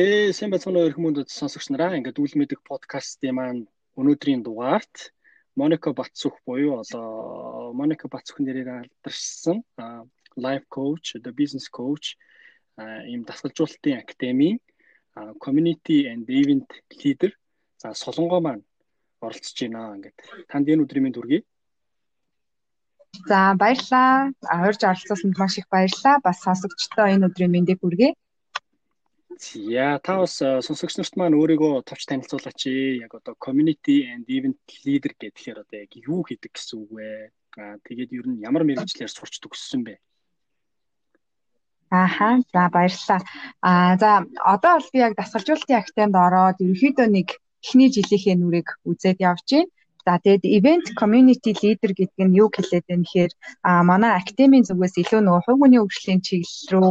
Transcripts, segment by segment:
Ээ сайн байцгаана уу хүмүүнд сонсогч нараа. Ингээд үл мэдэх подкастын маань өнөөдрийн дугаарт Моника Бацүх буюу одоо Моника Бацүх нэрээр алдаршсан life coach, the business coach ийм дасгалжуулалтын академийн community and event leader за солонгоо маань оролцож байна. Ингээд танд энэ өдрийн мэнд хүргэе. За баярлалаа. Урьж оролцсонд маш их баярлалаа. Бас сонсогчдоо энэ өдрийн мэндийг хүргэе. За та бас сонсогч нарт маань өөрийгөө товч танилцуулаач. Яг одоо community and event leader гэхээр одоо яг юу хийдэг гэсэн үг вэ? Аа тэгээд ер нь ямар мэрэгчлэр сурч төгссөн бэ? Ааха за баярлалаа. Аа за одоо бол би яг дасгалжуулалтын актемд ороод ерөөхдөө нэг эхний жилийнхээ нүрийг үзээд явж байна. За тэгээд event community leader гэдэг нь юу хэлээд байна гэхээр а манай академийн зүгээс илүү нөгөө хувь хүний хөгжлийн чиглэл рүү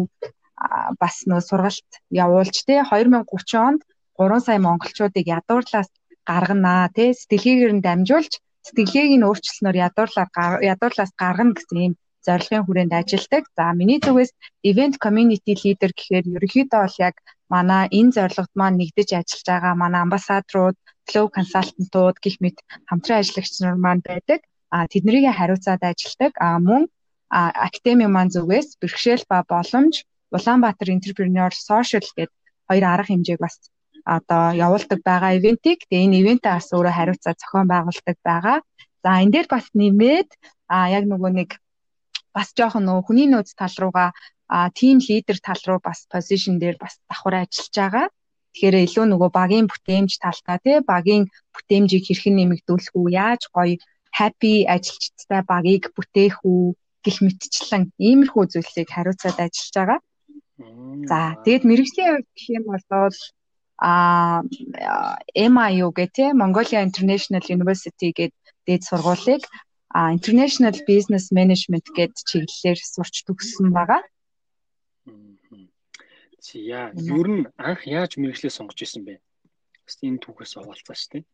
бас нөө сургалт явуулж те 2030 онд 3 сая монголчуудыг ядуурлаас гарганаа те сэтгэлгээгээр нь дамжуулж сэтгэлгээг нь өөрчлснөөр ядуурлаар ядуурлаас гаргана гэсэн юм зорилгын хүрээнд ажилладаг. За миний зүгээс event community leader гэхээр ерөнхийдөө бол яг манай энэ зорилгод маань нэгдэж ажиллаж байгаа манай амбассадрууд, flow consultant-ууд гих мэт хамтран ажиллагч нар маань байдаг. А тэднийг хариуцаад ажилладаг. А мөн академи маань зүгээс бэрхшээл ба боломж Улаанбаатар Entrepreneur Social гэдэг хоёр арга хэмжээг бас одоо явуулдаг байгаа ивентийг. Тэгээ энэ ивентээ бас өөрөө хариуцаа зохион байгуулдаг байгаа. За энэ дээр бас нэмээд а яг нөгөө нэг бас жоохон нөгөө хүний нөөц тал руугаа а тим лидер тал руу бас позишн дээр бас давхар ажиллаж байгаа. Тэгэхээр илүү нөгөө багийн бүтээмж талтай тий багийн бүтээмжийг хэрхэн нэмэгдүүлэх үү, яаж гоё happy ажилчдтай багийг бүтээх үү гэх мэтчлэн иймэрхүү зүйлсийг хариуцаад ажиллаж байгаа. За тэгээд мэрэгжлийн хувьд гэх юм бол а MIU тийм Mongolia International University гэдэг дээд сургуулийг а International Business Management гэд чиглэлээр сурч төгссөн байгаа. За ер нь анх яаж мэрэгчлээ сонгож исэн бэ? Бас энэ түүхээс овалцаач тийм.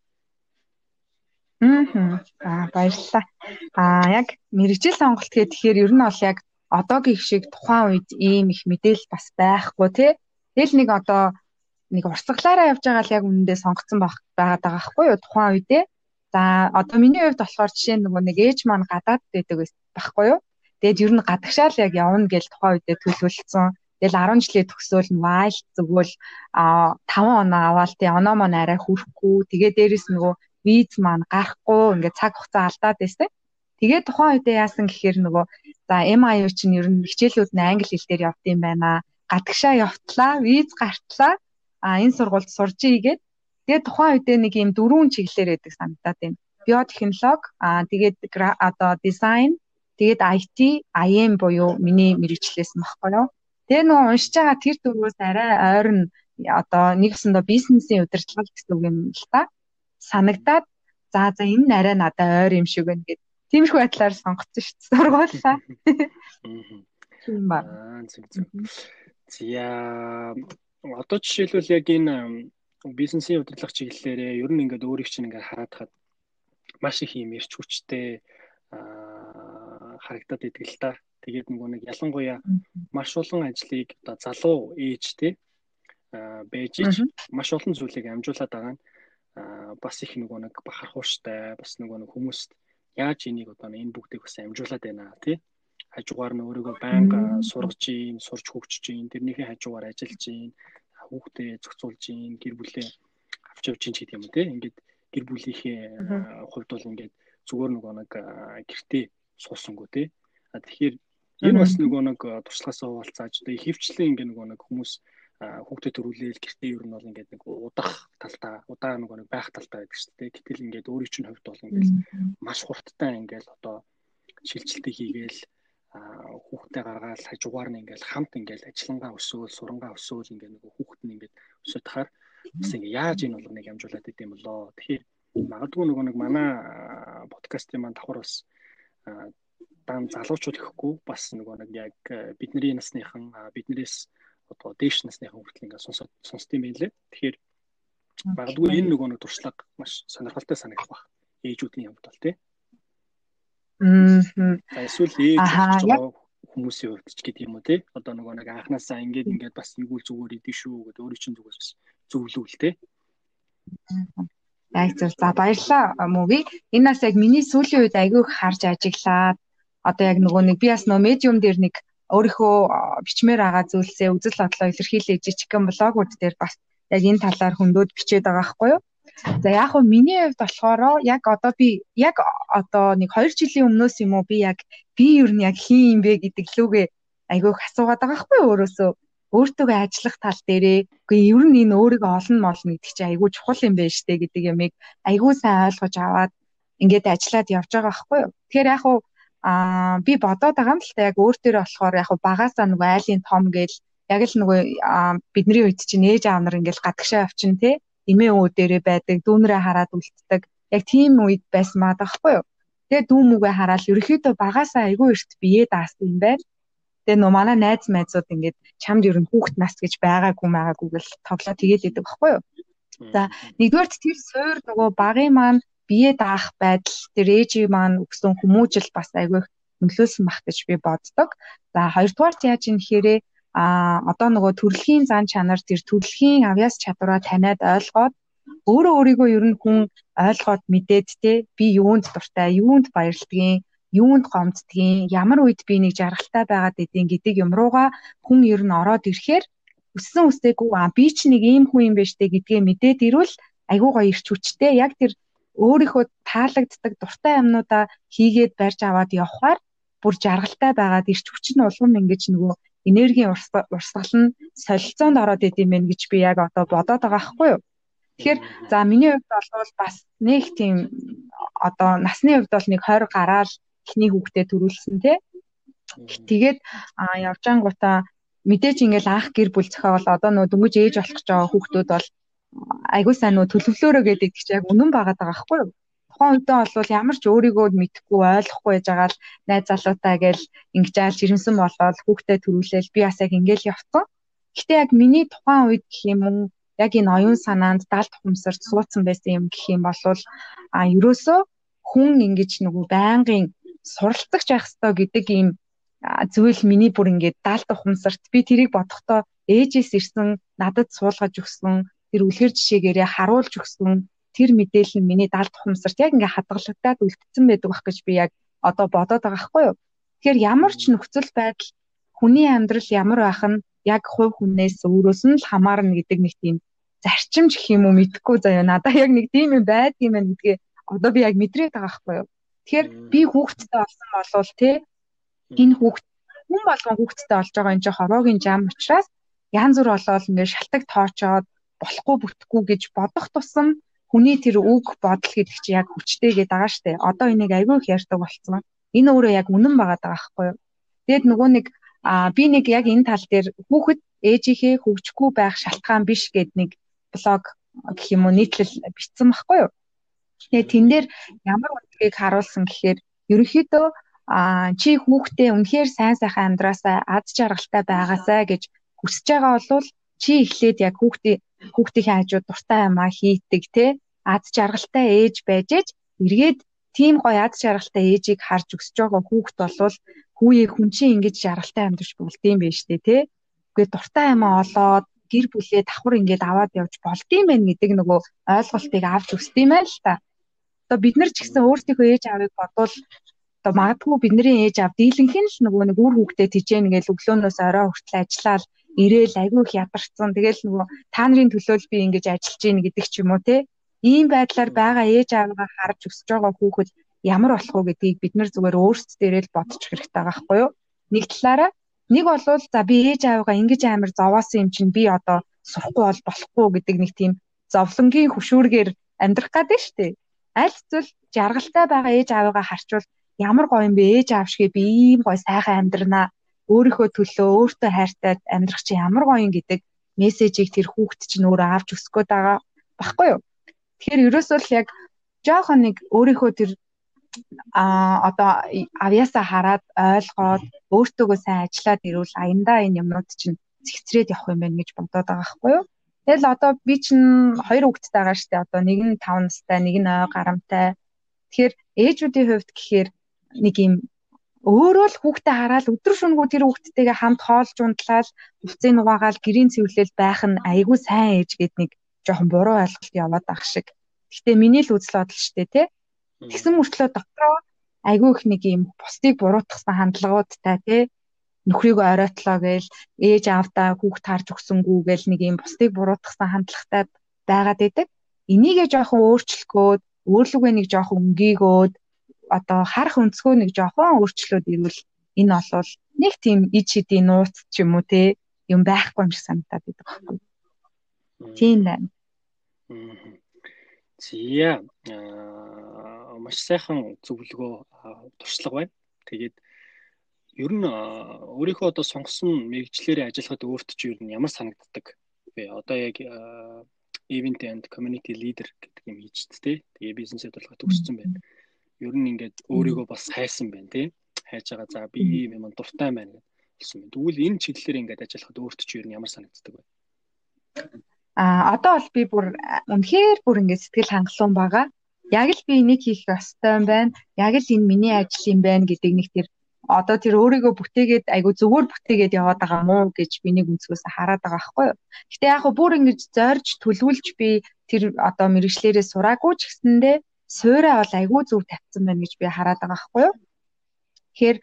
Аа баярлалаа. Аа яг мэрэгжил сонголт гэхээр ер нь бол яг одоогийн шиг тухайн үед ийм их мэдээлэл бас байхгүй тий. Тэгэл нэг одоо нэг урсгалаараа явж байгаа л яг үнэндээ сонгоцсон байгаад байгаа байхгүй юу тухайн үедээ. За одоо миний хувьд болохоор жишээ нөгөө нэг ээж маань гадаад байдаг байхгүй юу. Тэгээд ер нь гадагшаал яг явна гэж тухайн үедээ төлөвлөсөн. Тэгэл 10 жилийн төгсөөл нь вайл зүгэл а 5 оноо аваал тий оноо маань арай хүрхгүй. Тэгээ дээрэс нөгөө виз маань гарахгүй ингээд цаг хугацаа алдаад байсан. Тэгээ тухайн үедээ яасан гэхээр нөгөө за MIU чинь ер нь хичээлүүд нь англи хэл дээр явт юм байна. Гадагшаа явтлаа, виз гартлаа. А энэ сургуульд сурж ийгээд тэгээ тухайн үедээ нэг юм дөрвөн чиглэлээр байдаг санагдаад байна. Биотехнологи, а тэгээд одоо дизайн, тэгээд IT, IM буюу миний мэрэгчлээс махгүй юу. Тэгээ нөгөө уншиж байгаа тэр дөрвөөс арай ойрн одоо нэг өсөндөө бизнесийн удирдлага гэсэн үг юм л та. Санагдаад за за энэ нь арай надад ойр юм шиг байна гэд Тиймэрхүү байдлаар сонгоцсон шүү дээ. Сургуулаа. Тийм ба. Зөв зөв. За одоо жишээлбэл яг энэ бизнесийн удирдлага чиглэлээрээ ер нь ингээд өөрийг чинь ингээд хараад хаад маш их юм ирч хүчтэй харагдаад идэг л та. Тэгээд нөгөө нэг ялангуяа маш олон ажлыг одоо залуу ээжтэй байж ич маш олон зүйлийг амжуулаад байгаа нь бас их нөгөө нэг бахархууштай бас нөгөө нэг хүмүүст яаж энийг одоо энэ бүгдийг бас амжуулаад байна тий? Хажуугаар нь өөрийгөө байнга сургаж ийн сурч хөгжиж ийн тэрнийхээ хажуугаар ажиллаж ийн хүүхдээ зохицуулж ийн гэр бүлээ авч явж ч гэдэг юм тий? Ингээд гэр бүлийнхээ хувьд бол ингээд зүгээр нөгөө нэг гэртээ суусангүй тий? А тэгэхээр энэ бас нөгөө нэг туршлагаасаа хуваалцааж одоо хөвчлэн ингээд нөгөө нэг хүмүүс хүүхдэд төрүүлээл гэртээ ер нь бол ингээд нэг удах талдаа удаа нөгөө нэг байх талдаа байдаг шүү дээ. Гэтэл ингээд өөрийн чинь хувьд бол ингээд маш хурдтай ингээд одоо шилжилтийг хийгээл хүүхдээ гаргаад хажуугаар нь ингээд хамт ингээд ажиллангаа өсөөл сурангаа өсөөл ингээд нөгөө хүүхэд нь ингээд өсөж тахаар бас ингээд яаж энэ болгоныг амжуулаад идэм болоо. Тэгэхээр магадгүй нөгөө нэг манай подкастын маань давхар бас дан залуучууд гэхгүй бас нөгөө нэг яг бидний насныхан биднээс одоо дээш насныхан хүртэл ингээд сонсоод сонсдсон юм лээ. Тэгэхээр магадгүй энэ нөгөө нэг туршлага маш сонирхолтой санагдах баг. Ээжүүдний хувьд бол тий. Мм. Эсвэл ээж хүмүүсийн хувьд ч гэдэг юм уу тий. Одоо нөгөө нэг анханасаа ингээд ингээд бас нэгүүл зүгээр идэв шүү гэдэг өөрийн чинь зүгээс бас зөвлөвл тий. Яг зөв. За баярлалаа мөги. Энэ нас яг миний сүүлийн үед айгүй их харж ажиглаад одоо яг нөгөө нэг би бас нөө медиум дээр нэг өөрийнхөө бичмээр байгаа зүйлсээ үзэл бодлоо илэрхийлээ жижигхэн блогууд дээр бас яг энэ талаар хөндөд бичээд байгаа байхгүй юу? За яг хөө миний хувьд болохоор яг одоо би яг одоо нэг 2 жилийн өмнөөс юм уу би яг би юу н яг хин юм бэ гэдэг лүүгээ айгүйх асуугаад байгаа байхгүй өөрөөсөө өөртөө ажиллах тал дээрээ үгүй ер нь энэ өөрийгөө олон молно гэдэг чинь айгүй чухал юм байна штэ гэдэг ямиг айгүй сайн ойлгож аваад ингээд ажиллаад явж байгаа байхгүй юу. Тэгэхээр яг хуу аа би бодоод байгаа юм л та. Яг өөр төр болохоор яг багасаа нөгөө айлын том гээл яг л нөгөө бидний үед чинь ээж аав нар ингээл гадагшаа авчин те. Эмээ өвөө дээрээ байдаг дүүнрээ хараад үлддэг. Яг тийм үед байсан маа дахгүй юу? Тэгээ дүү мүгээ хараад ерөөхдөө багасаа айгүй эрт бие даасан юм байна. Тэгээ нөө манай найз найзууд ингээд чамд ер нь хүүхэд нас гэж байгаагүй байгаагүй гэл тоглоо. Тэгээд идэг байхгүй юу? За нэгдүгээр тэр суур нөгөө багын маань бие даах байдал тэр ээжийн маань өгсөн хүмүүжил бас айгүй нөлөөлсөн бах гэж би боддог. За хоёрдугаарт яаж юм хэрэг а одоо нөгөө төрөлхийн зан чанар тэр төрөлхийн авьяас чадвараа таниад ойлгоод өөрөө өөрийгөө ер нь хүн ойлгоод мэдээд те би юунд дуртай, юунд баярлдгийг, юунд гомддгийг, ямар үед би нэг жаргалтай байгаад идэв гэдэг юм руугаа хүн ер нь ороод ирэхээр өссөн үстэйгүү а би ч нэг ийм хүн юм байна штэ гэдгээ мэдээд ирвэл айгуу гоё ирч хүчтэй яг тэр өөрийнхөө таалагддаг дуртай юмнуудаа хийгээд барьж аваад явхаар бүр жаргалтай байгаад ирч хүч нь улам ингэж нөгөө энергийн урсгал нь солилцоонд ороод идэм байх гэж би яг одоо бодоод байгаа хгүй юу. Тэгэхээр за миний хувьд бол бас нэг тийм одоо насны хувьд бол нэг 20 гараал эхний хүүхдээ төрүүлсэн тий. Тэгээд явж ангуудаа мэдээж ингээл анх гэр бүл зохиол одоо нөө дөнгөж ээж болох гэж байгаа хүүхдүүд бол айгуу сайн нөө төлөвлөөрөө гэдэг чинь яг үнэн байгаа даа байхгүй юу? Тухайн үедээ бол ямар ч өөрийгөө мэдхгүй ойлгохгүй байж байгаа л найз залуутай гээл ингэжаал жирэмсэн болоод хүүхдээ төрүүлээл би бас яг ингээл явцсан. Гэтэ яг миний тухайн үед гэх юм уу яг энэ оюун санаанд далд хумсарт суудсан байсан юм гэх юм бол а ерөөсөө хүн ингэж нөгөө байнгын суралцагч байх ёстой гэдэг ийм зүйл миний бүр ингээд даалт ухамсарт би тэрийг бодохдоо ээжээс ирсэн надад суулгаж өгсөн тэр үлгэр жишээгээрээ харуулж өгсөн тэр мэдээлэл нь миний даалт ухамсарт яг ингээ хадгалагдаад үлдсэн байдаг байх гэж би яг одоо бодоод байгаа хгүй юу. Тэгэхээр ямар ч нөхцөл байдал хүний амьдрал ямар байх нь яг хувь хүнээс өөрөөс нь л хамаарна гэдэг нэг тийм зарчим гэх юм уу мэдхгүй заяа надаа яг нэг тийм юм юм байна гэдгээ одоо би яг мэдрээд байгаа хгүй юу. Тэгэхээр би хүүхэдтэй болсон болвол те энэ хүүхэд хүн болгон хүүхэдтэй болж байгаа энэ ч хороогийн жам учраас янз бүр болоод ингээ шалтак тоочоод болохгүй бүтэхгүй гэж бодох тусам хүний тэр үг бодол гэдэг чи яг хүчтэй гэдэг байгаа штэ. Одоо энийг айгүй их ярьдаг болцсон. Энэ өөрөө яг үнэн байгаа даа байхгүй юу? Тэгэд нөгөө нэг а би нэг яг энэ тал дээр хүүхэд ээжийнхээ хөгжихгүй байх шалтгаан биш гэд нэг блог гэх юм уу нийтлэл бичсэн байхгүй юу? Тэгээ тэн дээр ямар үндгийг харуулсан гэхээр ерөнхийдөө а чи хүүхдээ үнэхээр сайн сайхан амьдраасаа аз жаргалтай байгаасаа гэж хүсэж байгаа бол чи эхлээд яг хүүхдээ хүүхдийн хажууд дуртай юмаа хийдэг те аз жаргалтай ээж байж ээж эргээд тийм гоё аз жаргалтай ээжийг харж өсөж байгаа хүүхд болвол хүүе хүн чинь ингэж жаргалтай амьдарч болдсон байх штэ те үгүй дуртай юмаа олоод гэр бүлээ давхар ингээд аваад явж болдсон байх гэдэг нөгөө ойлголтыг авч өсдөг юм байл та. Одоо бид нар ч гэсэн өөрсдийнхөө ээж аавыг бодвол одоо магадгүй бидний ээж аав дийлэнх нь л нөгөө нэг үр хүүхдээ тижээн гэж өглөөнөөс орой хүртэл ажиллаад ирээл айгүй их ядарсан. Тэгэл нөгөө та нарын төлөө би ингэж ажиллаж гин гэдэг ч юм уу те. Ийм байдлаар байгаа ээж аавгаа харж өсөж байгаа хүүхэд ямар болох вэ гэдгийг бид нар зүгээр өөрсдөө л бодчих хэрэгтэй байгаа байхгүй юу? Нэг талаараа нэг болвол за би ээж аавгаа ингэж амар зовоосон юм чинь би одоо сурахгүй бол болохгүй гэдэг нэг тийм зовлонгийн хөшүүргээр амьдрах гэдэг шүү дээ. Аль зүйл жаргалтай байгаа ээж аавгаа харчвал ямар гоё юм бэ ээж аав шиг би ийм гоё сайхан амьдрнаа өөрийнхөө төлөө өөртөө хайртай амьдрах чинь ямар гоё юм гэдэг мессежийг тэр хүүхэд чинь өөрөө авч өсөх гээд байгаа баггүй юу. Тэгэхээр ерөөсөө л яг жоохон нэг өөрийнхөө тэр а одоо авьяасаа хараад ойлгоод өөртөөгөө сайн ажиллаад ирвэл аяндаа энэ юмнууд чинь цэгцрээд явах юм байна гэж бодоод байгаа байхгүй юу. Тэгэл одоо би чинь хоёр хүүхэдтэй байгаа штэ одоо нэг нь 5 настай, нэг нь ой гарамтай. Тэгэхээр ээжүүдийн хувьд гэхээр нэг юм өөрөө л хүүхдээ хараад өдөр шөнөгүй тэр хүүхдтэйгээ хамт хоолж унтлаад хувцсыг нугаагаал гэрийн цэвэрлэл байх нь айгүй сайн ээж гэд нэг жоохон буруу ойлголт яваад ах шиг. Гэхдээ миний л үзэл бодол штэ тий. Тэгсэн мөртлөө дотроо айгүй их нэг юм бусдыг буруутгсан хандлагуудтай тий нөхрийгөө оройтлоо гээл ээж аавдаа хүүхд таарж өгсөнгүү гээл нэг юм бусдыг буруутгсан хандлагатай байгаад идэг. Энийгээ жоохон өөрчлөхөөд өөрлөгөө нэг жоохон өнгийгөөд одоо харах өнцгөө нэг жоохон өөрчлөөд ирвэл энэ олвол нэг тийм ид шидийн нууц ч юм уу те юм байхгүй юм шиг санагдаад байдаг байхгүй. Тийм байна. Зя маш сайхан зөвлөгөө туршлага байна. Тэгээд ер нь өөрийнхөө одоо сонгосон мэрэгчлэрээ ажиллахад өөрт чи ер нь ямар санагддаг вэ? Одоо яг event and community leader гэдэг юм хийж тээ. Тэгээ бизнес хөдөлгөөн төгссөн байна. Ер нь ингээд өөрийгөө бас хайсан байна тий. Хайж байгаа за би ийм юм дуртай байна гэсэн байна. Тэгвэл энэ чиглэлээр ингээд ажиллахад өөрт чи ер нь ямар санагддаг вэ? А одоо бол би бүр үнэхээр бүр ингээд сэтгэл хангалуун байгаа. Яг л би энийг хийх ёстой юм байна. Яг л энэ миний ажил юм байна гэдэг нэг тэр одоо тэр өөрийгөө бүтээгээд айгу зүгээр бүтээгээд яваад байгаа мó гэж би нэг өнцгөөс хараад байгаа байхгүй юу. Гэтэ яг бүр ингэж зорж төлөвлөж би тэр одоо мэрэгчлэрээ сураагүй ч гэсэндээ суураа бол айгу зөв тавьсан байна гэж би хараад байгаа байхгүй юу. Тэгэхээр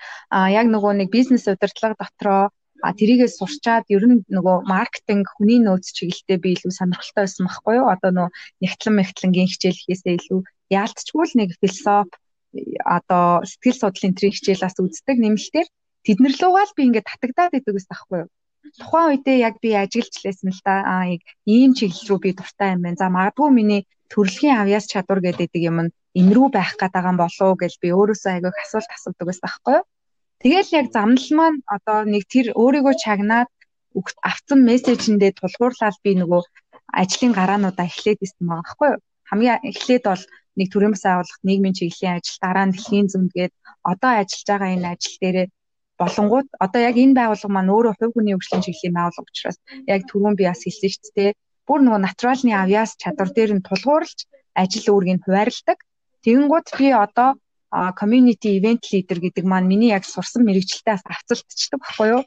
яг нөгөө нэг бизнес удирдлага дотроо а тэрийгээ сурчаад ер нь нөгөө маркетинг хүний нөөц чиглэлтэй би илүү сонирхолтой байсан байхгүй юу одоо нөгөө нэгтлэн мэгтлэнгийн хичээл хийхээсээ илүү яалтчгүй л нэг философи одоо сэтгэл судлалын трийг хичээлээс үздэг нэмэлтээр тэднэр лугаал би ингээд татагдаад идэг гэсэн байхгүй юу. Тухайн үедээ яг би ажиглаж лээсэн л да. Аа ийм чиглэл рүү би дуртай юм байна. За магадгүй миний төрөлхийн авьяас чадвар гэдэг юм нь энэ рүү байх гэдэг юм болов гэж би өөрөөсөө айгүйх асуулт асуудаг байсан байхгүй юу. Тэгэл яг замнал маань одоо нэг тэр өөрийгөө чагнаад авцсан мессежэндээ тулгуурлаад би нөгөө ажлын гараануудаа эхлээд исэн байгаа байхгүй юу. Хамгийн эхлээд бол нэг төрийн бас байгууллага нийгмийн чиглэлийн ажил дараа нь дэлхийн зүүнгээд одоо ажиллаж байгаа энэ ажил дээрээ болонгууд одоо яг энэ байгууллага маань өөрөө хувь хүний хөгжлийн чиглэлийн байгууллага учраас яг түрүүн би бас хэлсэн шүү дээ. Бүр нөгөө натуралны авьяас чадвар дээр нь тулгуурлаж ажил үүргийг хуваарлдаг. Тэгэнгუთ би одоо community event leader гэдэг маань миний яг сурсан мэрэгчлэлтээс авцалтчдаг байхгүй юу?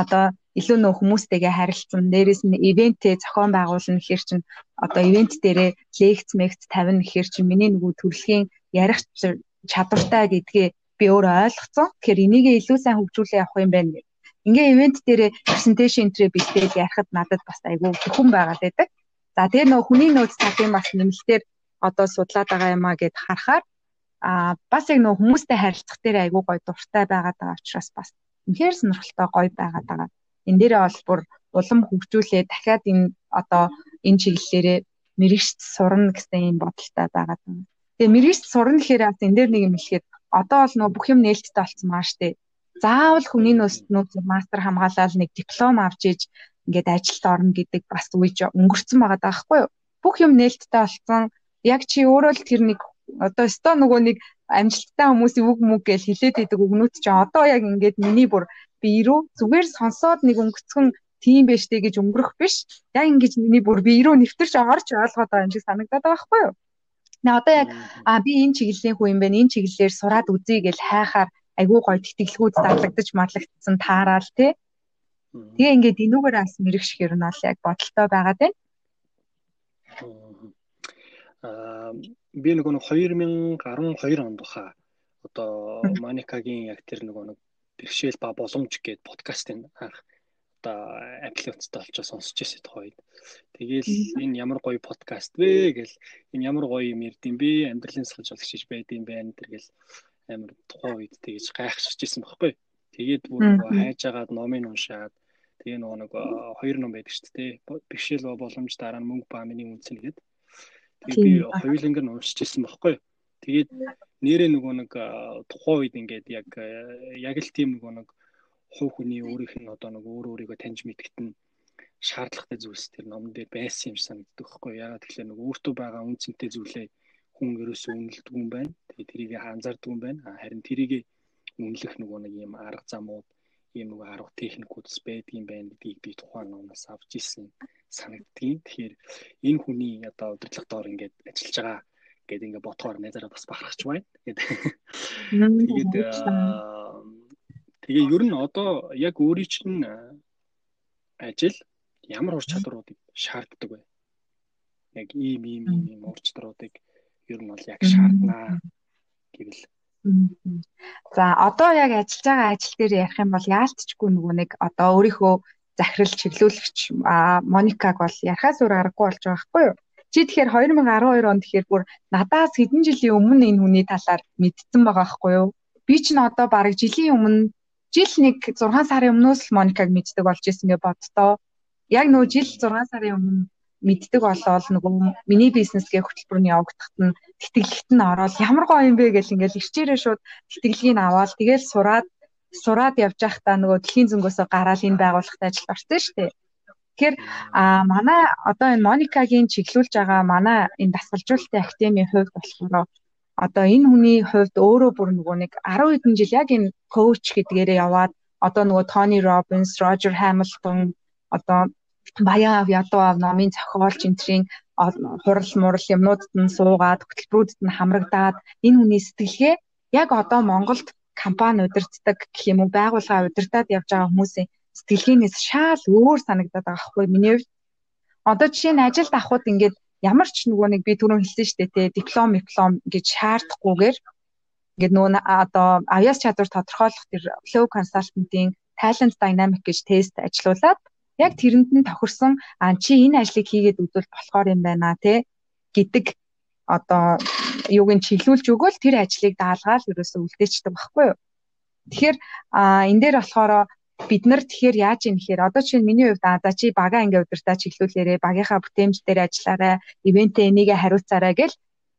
Одоо илүү нөх хүмүүстэйгээ харилцсан. Дээрээс нь ивэнтээ зохион байгуулна гэхэр чинь одоо ивент дээрээ лекц мэгц тавина гэхэр чинь миний нөгөө төрөлхийн ярих чадвартай гэдгээ би өөрөө ойлгоцсон. Тэгэхээр энийгээ илүү сайн хөгжүүлээ явах юм байна. Ингээ ивент дээрээ презентацийн энтрээ бэлдээд ярихад надад бас айгүй зөвхөн байгаад байдаг. За тэгээ нөгөө хүний нөөц цагийн бас нэмэлтээр одоо судлаад байгаа юм а гэд харахаар а бас яг нөгөө хүмүүстэй харилцах дээр айгүй гоё дуртай байгаад байгаа учраас бас үнэхээр сонирхолтой гоё байгаад байгаа энэ дээрээ бол бүр улам хөгжүүлээ дахиад энэ одоо энэ чиглэлээрээ мэрэгч сурна гэсэн юм бодолтой байгаад байна. Тэгээ мэрэгч сурна гэхээр бас энэ дээр нэг юм хэлэхэд одоо бол нөө бүх юм нээлттэй болсон маа штэ. Заавал хүний нөөцнүүд мастер хамгаалаад нэг диплом авч иж ингээд ажилд орно гэдэг бас үеж өнгөрцөн байгаа даахгүй юу? Бүх юм нээлттэй болсон. Яг чи өөрөө л тэр нэг одоо өстой нөгөө нэг амжилттай хүмүүсийн үг мүг гэж хилээд идэг үгнүүд чинь одоо яг ингээд миний бүр бие рүү зүгээр сонсоод нэг өнгөцгөн тийм байж тээ гэж өнгөрөх биш. Яг ингэж миний бүр бие рүү нэвтэрч орж ойлгоод байгаа юм шиг санагдаад байгаа байхгүй юу? Нэ одоо яг а би энэ чиглэлийн хүн юм байна. Энэ чиглэлээр сураад үзье гэж хайхаар айгүй гоё тэтгэлгүүд зарлагдаж марлагдсан таараал тий. Тэгээ ингээд энүүгээр бас мэрэгших юм бол яг бодолтой байгаад байна. Аа би нөгөө 2012 онд баха одоо Маникагийн яг тэр нөгөө нэг бэрхшээл ба боломж гээд подкастын анх одоо аппликацтай олчоо сонсч байсан тухайд. Тэгээл энэ ямар гоё подкаст вэ гэл энэ ямар гоё юм ярдсан бэ? Амьдралын сахалж болгож байд юм байна. Тэргээл амар тухайн үед тэгэж гайхшиж ирсэн баггүй. Тэгээд бүр хайж агаад номыг уншаад тэгээ нөгөө нэг хоёр ном байдаг шүү дээ. Бэрхшээл ба боломж дараа нь мөнгө ба миний үнцэн гэдэг. Тэгээд би хоёуланг нь уншиж ирсэн баггүй. Тэгээд нэрээ нөгөө нэг тухайн үед ингээд яг яг л тийм нөгөө нэг хувь хүний өөрийнх нь одоо нэг өөр өөрийгөө таньж мэдгэт нь шаардлагатай зүйлс тэр номон дээр байсан юм санагддаг байхгүй яагаад тэгэхээр нэг өөртөө байгаа үнцэнтэй зүйлээ хүн ерөөсөө үнэлдэг юм байна. Тэгээ тэрийг анзаардаг юм байна. Харин тэрийг үнэлэх нөгөө нэг юм арга замууд ийм нөгөө арга техникүүдс байдгийн байна гэдгийг би тухайн номоос авч ирсэн санагддгийг. Тэгэхээр энэ хүний одоо удирдлага доор ингээд ажиллаж байгаа гэдэг ингээ бодхоор найзаараа бас бахархч байна. Тэгээд тэгээд Тэгээ ер нь одоо яг өөрийн чинь ажил ямар ур чадваруудыг шаарддаг вэ? Яг ийм ийм ийм ур чадваруудыг ер нь бол яг шаарднаа гэвэл За одоо яг ажиллаж байгаа ажил дээр ярих юм бол яалтчгүй нөгөө нэг одоо өөрийнхөө захирал чиглүүлэгч Моникаг бол ярахаас өөр аргагүй болж байгаа байхгүй юу? Чи тэгэхээр 2012 онд тэгэхээр бүр надаас хэдэн жилийн өмнө энэ хүний талаар мэдсэн байгаа байхгүй юу? Би ч н одоо бараг жилийн өмнө жил нэг 6 сарын өмнөөс л Моникаг мэддэг болж исэн гэж боддоо. Яг нөгөө жил 6 сарын өмнө мэддэг болоод нөгөө миний бизнес гэх хөтөлбөр нь явагдахад нь тэтгэлэгт нь ороод ямар гоё юм бэ гэл ингээл ирчээрээ шууд тэтгэлгийг аваад тэгэл сураад сураад явж байхдаа нөгөө дэлхийн зөнгөөсөө гараад энэ байгууллагад ажилд орсон шүү дээ. Тэгэхээр а манай одоо энэ Моникагийн чиглүүлж байгаа манай энэ дасгалжуулалтын академийн хувьд болохоор одоо энэ хүний хувьд өөрөө бүр нөгөө нэг 10 хэдэн жил яг энэ коуч гэдгээрээ яваад одоо нөгөө Тони Робинс, Рожер Хамилтон одоо Баян ав ядуу ав номын зохиолч энтрийн хурал мурал юмнуудад нь суугаад хөтөлбөрүүдэд нь хамрагдаад энэ хүний сэтгэлгээ яг одоо Монголд компани удирддаг гэх юм уу байгууллага удирдах явж байгаа хүмүүсийн сэтгэлгээнээс шал өөр санагдаад байгаа хгүй миний хувьд. Одоо жишээ нь ажилд авахд ингээд ямар ч нөгөө нэг би түрүүн хэлсэн шүү дээ те диплом диплом гэж шаардахгүйгээр ингээд нөгөө одоо авьяас чадвар тодорхойлох тэр flow consultant-ийн talent dynamic гэж тест ажилуулад яг тэрэнд нь тохирсон чи энэ ажлыг хийгээд үзвэл болохоор юм байна те гэдэг одоо юуг нь чиглүүлж өгөөл тэр ажлыг даалгаал ерөөсөө үлдээчдэг байхгүй юу. Тэгэхээр энэ дээр болохоор бид нар тэгэхээр яаж юм гэхээр одоо чинь миний хувьд за чи бага ингээ удирдаа чиглүүлээрээ багийнхаа бүтээмжлэлээр ажиллаарай, ивэнтээ энийгээ хариуцаарай гэл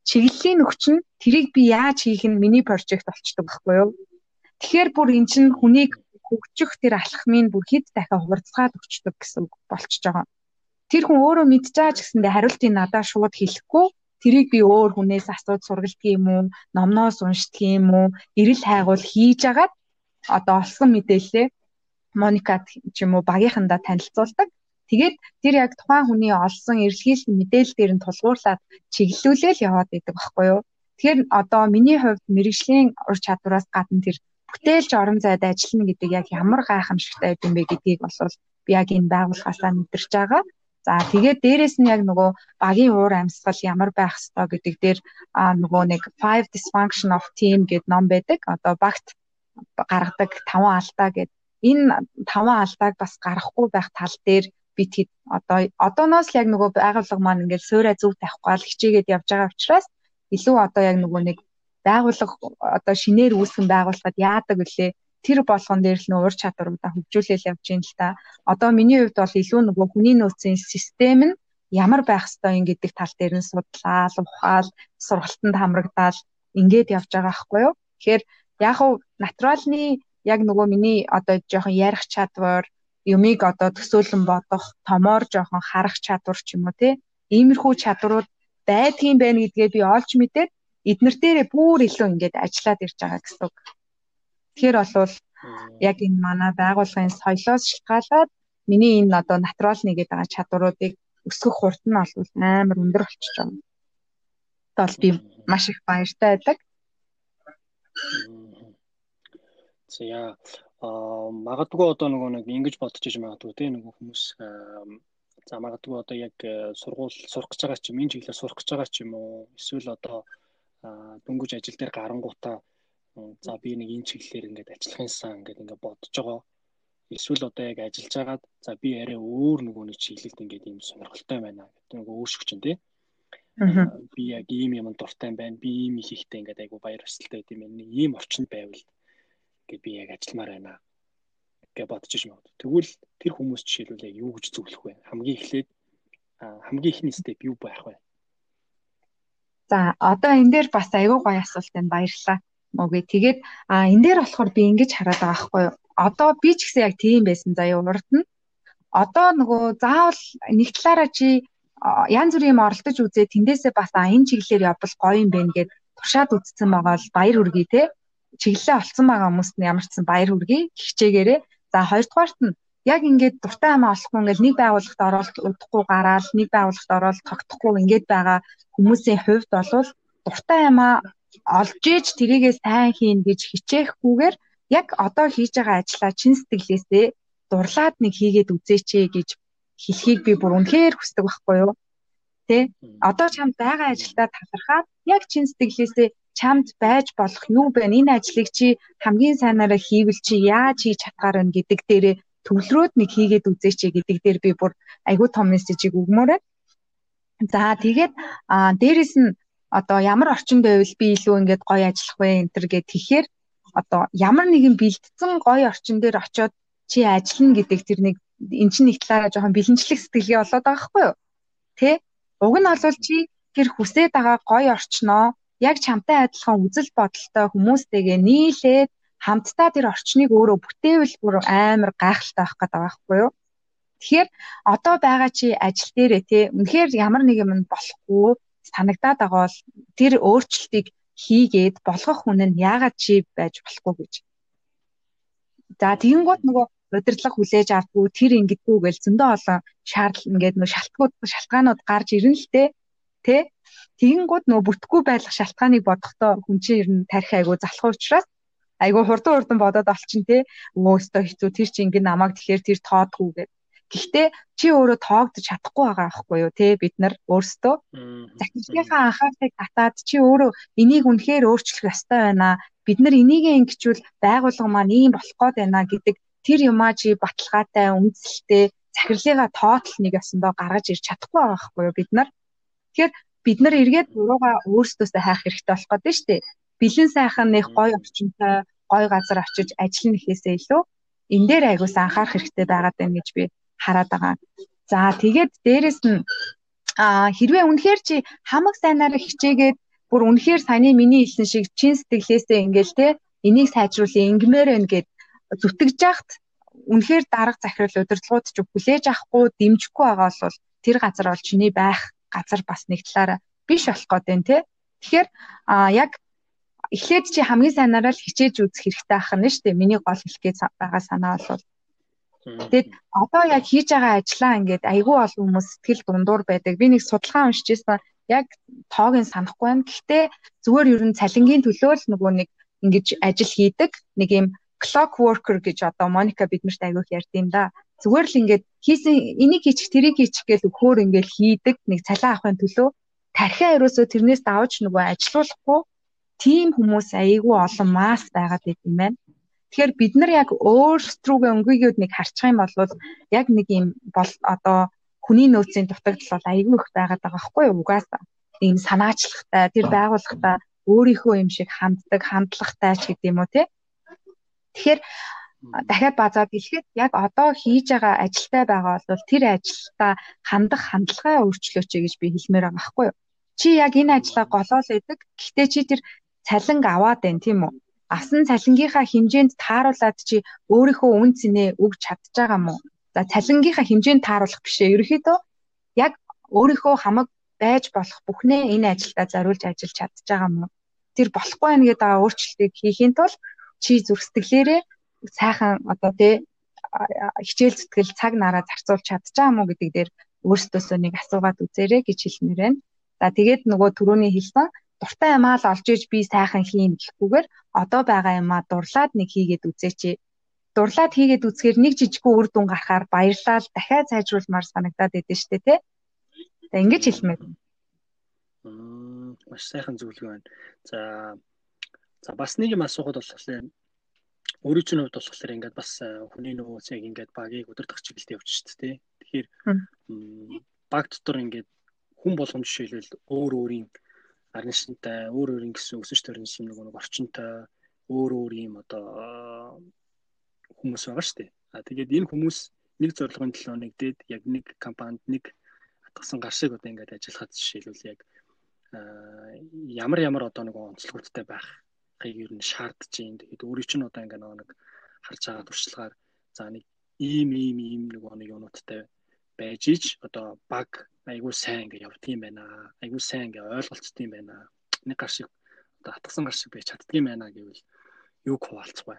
чиглэлийн өгч нь тэрийг би яаж хийх нь миний прожект болчдөг байхгүй юу. Тэгэхээр бүр эн чинь хүнийг хөгжих тэр алхмыг бүр хэд дахин хурцгаад өгчдөг гэсэн болчихж байгаа. Тэр хүн өөрөө мэдж байгаа ч гэсэндээ хариултыг надад шууд хэлэхгүй тэрийг би өөр хүнээс асууд сургалдаг юм уу, номноос уншдаг юм уу, эрэл хайгуул хийж агаад одоо олсон мэдээлэлээ Моникад ч юм уу багийнхандаа танилцуулдаг. Тэгээд тэр яг тухайн хүний олсон эрэлхийлсэн мэдээлэл дээр нь тулгуурлаад чиглүүлээл яваад байдаг байхгүй юу? Тэгэхээр одоо миний хувьд мэрэгжлийн ур чадвараас гадна тэр бүтээлч орон зайд ажиллана гэдэг яг ямар гайхамшигтай юм бэ гэдгийг бол яг энэ байгууллагаасаа мэдэрч байгаа. За тэгээд дээрэс нь яг нөгөө багийн уур амьсгал ямар байх ёстой гэдэг дээр нөгөө нэг five dysfunction of team гэдэг ном байдаг. Одоо багт гаргадаг таван алдаа гэдэг энэ таван алдааг бас гарахгүй байх тал дээр би тэгэд одоо одооноос л яг нөгөө байгууллага маань ингээд суурай зөв тавихгүй л хичээгээд явж байгаа учраас илүү одоо яг нөгөө нэг байгууллага одоо шинээр үүсгэн байгуулахад яадаг вүлээ тэр болгон дээр л нөө ур чадваруудаа хөгжүүлэл явж байна л та. Одоо миний хувьд бол илүү нөгөө хүний нөөцийн систем нь ямар байх ёстой юм гэдэг тал дээр нь судлаа, ухаал, сургалтанд хамрагдаал ингээд явж байгаа байхгүй юу. Тэгэхээр яг хуу натуралны яг нөгөө миний одоо жоохон ярих чадвар, юмыг одоо төсөөлөн бодох, томоор жоохон харах чадвар ч юм уу тий. Иймэрхүү чадварууд байдгийн байна гэдгээ би олж мэдээд эднэр дээрээ бүр илүү ингээд ажиллаад ирж байгаа гэсэн үг. Тэгэхээр болвол яг энэ манай байгууллагын соёлоос шалтгаалаад миний энэ одоо натуралны гэдэг байгаа чадваруудыг өсгөх хурд нь бол амар өндөр болчихж байгаа. Тэгвэл би маш их баяртай байдаг. За аа магадгүй одоо нөгөө нэг ингэж бодож иж магадгүй те нөгөө хүмүүс за магадгүй одоо яг сургууль сурах гэж байгаа ч юм энэ чиглэлээр сурах гэж байгаа ч юм уу эсвэл одоо дөнгөж ажил дээр гарангуудаа за би нэг энэ чиглэлээр ингээд ажиллах юмсан ингээд ингээд бодож байгаа. Эсвэл одоо яг ажиллаж байгаад за би арай өөр нөгөө нэг чиглэлд ингээд ийм сонирхолтой байна гэдэг нөгөө өөршөх чинь тий. Би яг ийм юм дуртай байна. Би ийм их ихтэй ингээд айгу баяр хөсөлтэй байд юм байна. Ийм орчинд байвал ингээд би яг ажилламаар байна гэж бодож иж магад. Тэгвэл тэр хүмүүс жишээлбэл яг юу гэж зөвлөх вэ? Хамгийн эхлээд хамгийн ихний степ юу байх вэ? За одоо энэ дээр бас айгүй гоё асуулт байна баярлалаа. Мөгээ тэгээд а энэ дээр болохоор би ингэж хараад байгаа байхгүй юу. Одоо би ч гэсэн яг тийм байсан заяа урд нь. Одоо нөгөө заавал нэг талаараа чи янз бүрийн юм оролдож үзээ тэндээсээ бас а энэ чиглэлээр явбал гоё юм байна гэд туршаад үзсэн байгаа бол баяр хүргэе те. Чиглэлээ олцсон байгаа хүмүүст нь ямар ч сан баяр хүргэе хичээгээрээ. За хоёрдугаарт нь яг ингээд дуртай амаа олохгүй ингээд нэг байгууллагт ороод удахгүй гараад нэг байгууллагт ороод тогтохгүй ингээд байгаа хүмүүсийн хувьд бол дуртай амаа олж ээж тэрийгээ сайн хийн гэж хичээхгүйгээр яг одоо хийж байгаа ажлаа чин сэтгэлээсээ дурлаад нэг хийгээд үзээч гэж хэлхийг би бүр үнэхээр хүсдэг байхгүй юу? Тэ? Одоо чамд байгаа ажилдаа талархаад яг чин сэтгэлээсээ чамд байж болох юу бэ? Энэ ажлыг чи хамгийн сайнаараа хийвэл чи яаж хийж чадгаар вэ гэдэг дээрээ төвлөрөөд нэг хийгээд үзээч гэдэг дээр би бүр айгүй том мессежийг өгмөр байна. За тэгээд дээрэс нь одоо ямар орчинд байвал би илүү ингээд гоё ажиллах вэ энэ төр гэд тэгэхээр одоо ямар нэгэн бэлдсэн гоё орчин дээр очиод чи ажиллана гэдэг тэр нэг эн чинь нэг талаараа жоохон бэлэнчлэх сэтгэлгээ болоод байгаа хгүй юу? Тэ? Уг нь бол чи тэр хүсээд байгаа гоё орчноо яг чамтай адилхан үзэл бодолтой хүмүүстэйгээ нийлээд хамтдаа тэр орчныг өөрөө бүтээвэл бүр амар гайхалтай байх гэдэг байгаа хгүй юу? Тэгэхээр одоо байгаа чи ажил дээрээ те үнэхээр ямар нэг юм болохгүй санагдаад байгаа бол тэр өөрчлөлтийг хийгээд болгох хүн нь яагаад чи байж болохгүй гэж. За тэгэнгүүт нөгөө удирдлага хүлээж авдгүй тэр ингэдэггүй гэл зөндөө олон шаардлага ингээд нөгөө шалтгаанууд шалтгаанууд гарч ирнэ л те тэ тэгэнгүүт нөгөө бүтггүй байх шалтгааныг бодохдоо хүн чинь ер нь тарих айгу залах учраас айгу хурдан хурдан бодоод олчин те өөстөө хэцүү тэр чи ингэ намайг тэгэхээр тэр тоодгүй гэд Гэхдээ чи өөрөө тоогдож чадахгүй байгаа аахгүй юу те бид нар өөрсдөө захирлынхаа анхаарлыг татаад чи өөрөө энийг үнэхээр өөрчлөх ёстой байна. Бид нар энийг ингэчүүл байгууллага маань ийм болох гээд байна гэдэг тэр юмаа чи баталгаатай үндэслэлтэй захирлынхаа тоотл нэг ясандоо гаргаж ирч чадахгүй байгаа аахгүй юу бид нар. Тэгэхээр бид нар эргээд бурууга өөрсдөөсөө хайх хэрэгтэй болох гэдэг нь шүү дээ. Бэлэн сайхан нэг гоё орчинтой гоё газар очиж ажиллах нэхээсээ илүү энэ дээр айгуус анхаарах хэрэгтэй байгаад байна гэж би хараад байгаа. За тэгээд дээрэс нь хэрвээ үнэхээр чи хамаг сайнаар хичээгээд бүр үнэхээр саяны миний хэлсэн шиг чин сэтгэлээсээ ингээл те энийг сайжруулах ингэмээр байна гэд зүтгэж яхад үнэхээр дарга захирал удирдлагууд ч хүлээж авахгүй дэмжихгүй байгаа бол тэр газар бол чиний байх газар бас нэг талаараа биш болох гэдэг те тэгэхээр а яг эхлээд чи хамгийн сайнаараа л хичээж үзэх хэрэгтэй ах нь шүү дээ миний гол хэлэх гээд байгаа санаа бол Тэгээд одоо яг хийж байгаа ажлаа ингээд айгүй олон хүмүүс сэтгэл дундуур байдаг. Би нэг судалгаа уншиж байсан. Яг тоог нь санахгүй байна. Гэхдээ зүгээр ер нь цалингийн төлөө л нөгөө нэг ингэж ажил хийдэг нэг юм clock worker гэж одоо Моника биднэрт айгүйх ярьдیں۔ да. Зүгээр л ингээд хийсэн энийг хийчих тэрийг хийчих гэж өгөхөөр ингээд хийдэг нэг цалин авахын төлөө тархиа ерөөсөө тэрнээс давж нөгөө ажилуулахгүй тийм хүмүүс айгүй олон масс байгаад байт юм байна. Тэгэхээр бид нар яг өөрсдрүүгээ өнгөйгүүд нэг харчих юм бол яг нэг юм бол одоо хүний нөөцийн дутагдал бол айгүй их байгаад байгаа байхгүй юу угаасаа. Ийм санаачлахтай тэр байгууллагатай өөрийнхөө юм шиг ханддаг, хандлагатай ч гэдэм үү те. Тэгэхээр дахиад базаад хэлэхэд яг одоо хийж байгаа ажилтай байгаа бол тэр ажилтаа хандах хандлагаа өөрчлөөч гэж би хэлмээр байгаа байхгүй юу. Чи яг энэ ажлаа голоол идэг. Гэхдээ чи тэр цалинг аваад байна тийм үү? авсан цалингийнхаа хэмжээнд тааруулаад чи өөрийнхөө үн цэнээ өгч чадж байгаа мó. За цалингийнхаа хэмжээнд тааруулах бишээ. Ерөнхийдөө яг өөрийнхөө хамаг байж болох бүхнээ энэ ажилдаа зориулж ажиллаж чадж байгаа мó. Тэр болохгүй байх гэдэг өөрчлөлтийг хийхийн тулд чи зүрх сэтгэлээрээ сайхан одоо тий хичээл зүтгэл цаг нараа зарцуулж чадж байгаа мó гэдэг дээр өөрсдөөсөө нэг асуугаад үзээрэй гэж хэлмээр байна. За тэгээд нөгөө түрүүний хэлсэн дуртай юмаа л олж иж би сайхан хийн гэхгүйгээр одоо байгаа юмаа дурлаад нэг хийгээд үзээч. Дурлаад хийгээд үзэхээр нэг жижигхэн үр дүн гарахаар баярлал дахиад сайжруулмаар санагдаад идэв штэ тий. За ингэж хэлмээр. Маш сайхан зөвлөгөө байна. За за бас нэг юм асуухад болохоор өөрийн чинь хувьд болохоор ингээд бас э, хүний нөөц яг ингээд багийг өдөртөх чиглэлд явж штэ тий. Тэгэхээр баг дотор ингээд хүн болгон жишээлбэл өөр өөрийн арны шинтэй өөр өөр ингэсэн өсөж төрнс юм нэг орчинтой өөр өөр юм одоо хүмүүс байгаа шүү дээ. А тэгээд энэ хүмүүс нэг зорилгын төлөө нэгдээд яг нэг компанид нэг атгасан гар шиг одоо ингээд ажиллахад жишээлбэл яг ямар ямар одоо нэг онцлогуудтай байхыг ер нь шаардж юм. Тэгээд өөрийн чинь одоо ингээд нэг харж байгаа туршлагаар за нэг ийм ийм ийм нэг нэг юмнуудтай байж ич одоо баг айгүй сайн ингээ явдгийм байна. Айгүй сайн ингээ ойлголцдгийм байна. Нэг гар шиг одоо хатгсан гар шиг байж чаддгийм байна гэвэл юг хуваалцах вэ?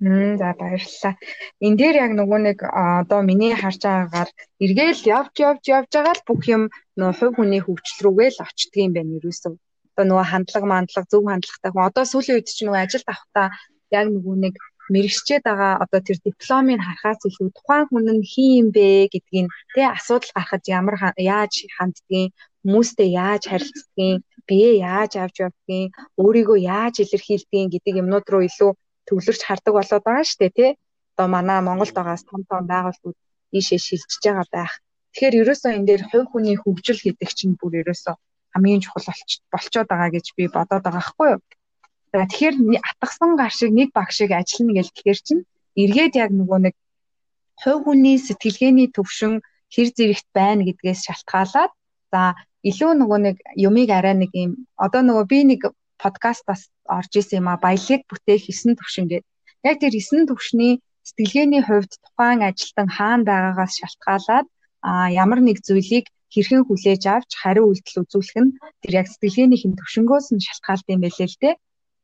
Мм за баярлалаа. Эн дээр яг нөгөө нэг одоо миний харж байгаагаар эргээл явж явж явж байгаа л бүх юм нөгөө хувь хүний хөгжил рүүгээ л очдөг юм байна ерөөсөө. Одоо нөгөө хандлага мандлага зөв хандлагатай хүн одоо сүүлийн үед чинь нөгөө ажилд авахтаа яг нөгөө нэг мэрэгчээд байгаа одоо тэр дипломыг харахаас илүү тухайн хүн нь хин юм бэ гэдгийг тэ асуудал гарахад ямар яаж ханддгийг хүмүүстэй яаж харилцдгийг бие яаж авч явдгийг өөрийгөө яаж илэрхийлдгийг гэдэг юмнууд руу илүү төвлөрч хардаг болоод байгаа шүү дээ тий. Одоо манай Монголд байгаас том том байгууллагууд ийшээ шилжиж байгаа байх. Тэгэхээр ерөөсөө энэ дээр хувь хүний хөгжил гэдэг чинь бүр ерөөсөө хамгийн чухал болчоод байгаа гэж би бодоод байгаа хгүй юу За тэгэхээр атгсан гар шиг нэг баг шиг ажиллана гэл тэгэхээр чинь эргээд яг нөгөө нэг хувь хүний сэтгэлгээний төвшин хэр зэрэгт байна гэдгээс шалтгаалаад за илүү нөгөө нэг юмыг арай нэг юм одоо нөгөө би нэг подкастаас орж исэн юм а баялаг бүтээх 9 төвшин гэдэг. Яг тэр 9 төвшний сэтгэлгээний хувьд тухайн ажилтан хаана байгаагаас шалтгаалаад а ямар нэг зүйлийг хэрхэн хүлээж авч хариу үйлдэл үзүүлэх нь тэр яг сэтгэлгээнийх нь төвшнгөөс нь шалтгаалт юм байлээ л дээ.